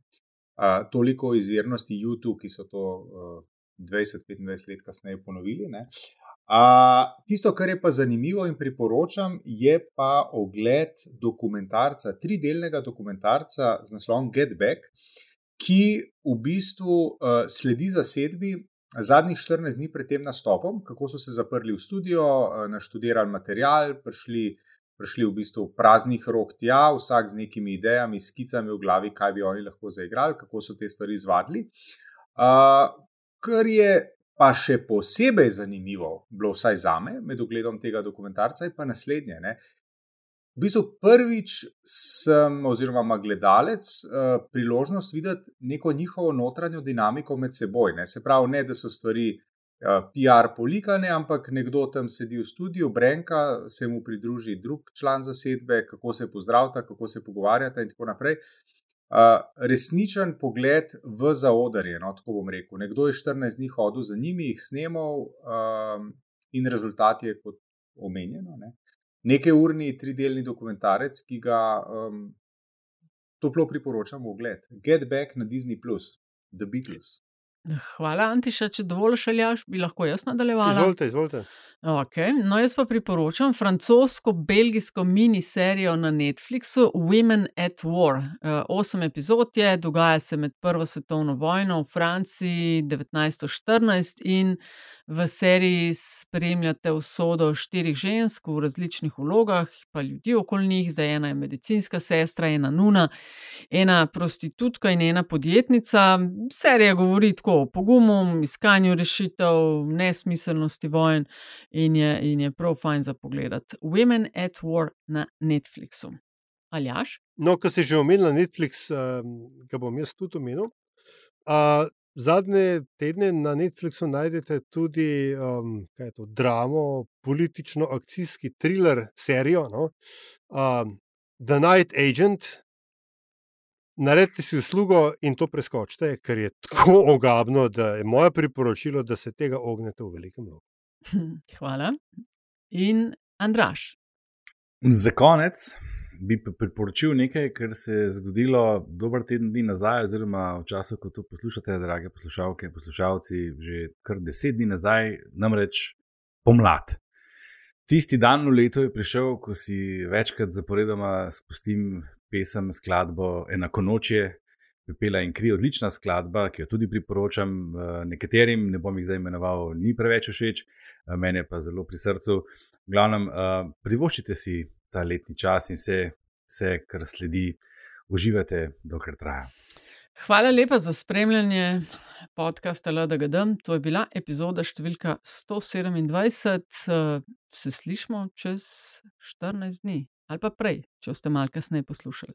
Uh, toliko izvirnosti YouTube, ki so to uh, 20-25 let kasneje ponovili. Ne? Uh, tisto, kar je pa zanimivo in priporočam, je pa ogled dokumentarca, tridelnega dokumentarca z naslovom Get Back, ki v bistvu uh, sledi zasedbi zadnjih 14 dni pred tem nastopom, kako so se zaprli v studio, uh, naštudirali material, prišli, prišli v bistvu praznih rok tja, vsak z nekimi idejami, skicami v glavi, kaj bi oni lahko zaigrali, kako so te stvari izvadili. Uh, kar je pa še posebej zanimivo, bilo vsaj za me, med ogledom tega dokumentarca, je pa naslednje. Ne? V bistvu prvič sem, oziroma ima gledalec, uh, priložnost videti neko njihovo notranjo dinamiko med seboj. Ne? Se pravi, ne da so stvari uh, PR polikane, ampak nekdo tam sedi v studiu, Brenka, se mu pridruži drug član zasedbe, kako se pozdravlja, kako se pogovarjata in tako naprej. Uh, resničen pogled v zaodrje, no, tako bom rekel. Nekdo je 14 dni hodil za njimi, jih snemal, um, in rezultat je kot omenjeno. Ne. Nekaj urni, tridelni dokumentarec, ki ga um, toplo priporočam v ogled. Get Back na Disney, The Beatles. Hvala, Antiša, če dovolj šaljaš, bi lahko jaz nadaljevala. Izvolite, izvolite. Okay. No, jaz pa priporočam francosko-belgijsko miniserijo na Netflixu Women at War. Uh, osem epizod je, dogaja se med Prvo svetovno vojno v Franciji 1914 in v seriji spremljate usodo štirih žensk v različnih vlogah, pa ljudi okoli njih, zdaj ena je medicinska sestra, ena nuna, ena prostitutka in ena podjetnica. Serija govori tako o pogumu, iskanju rešitev, nesmiselnosti vojn in je, in je prav fajn za pogled. Women at War na Netflixu. Aljaš? No, ko si že omenil Netflix, uh, ga bom jaz tudi omenil. Uh, zadnje tedne na Netflixu najdete tudi um, to, dramo, politično-akcijski thriller serijo no? um, The Night Agent. Naredite si uslugo in to preskočite, ker je tako ogabno, da je moje priporočilo, da se tega ognete v velikem loku. Hvala. In Andraš. Za konec bi priporočil nekaj, kar se je zgodilo dober teden dni nazaj, oziroma v času, ko to poslušate, drage poslušalke in poslušalci, že kar deset dni nazaj, namreč pomlad. Tisti dan v letu je prišel, ko si večkrat zaporedoma spustim pesem, skladbo Enako noče, Pepela in kri, odlična skladba, ki jo tudi priporočam nekaterim, ne bom jih zdaj imenoval, ni preveč všeč, meni pa zelo pri srcu. V glavnem, privoščite si ta letni čas in vse, vse kar sledi, uživate, dokler traja. Hvala lepa za spremljanje podcasta LDGD. To je bila epizoda številka 127. Se slišmo čez 14 dni ali pa prej, če ste malo kasneje poslušali.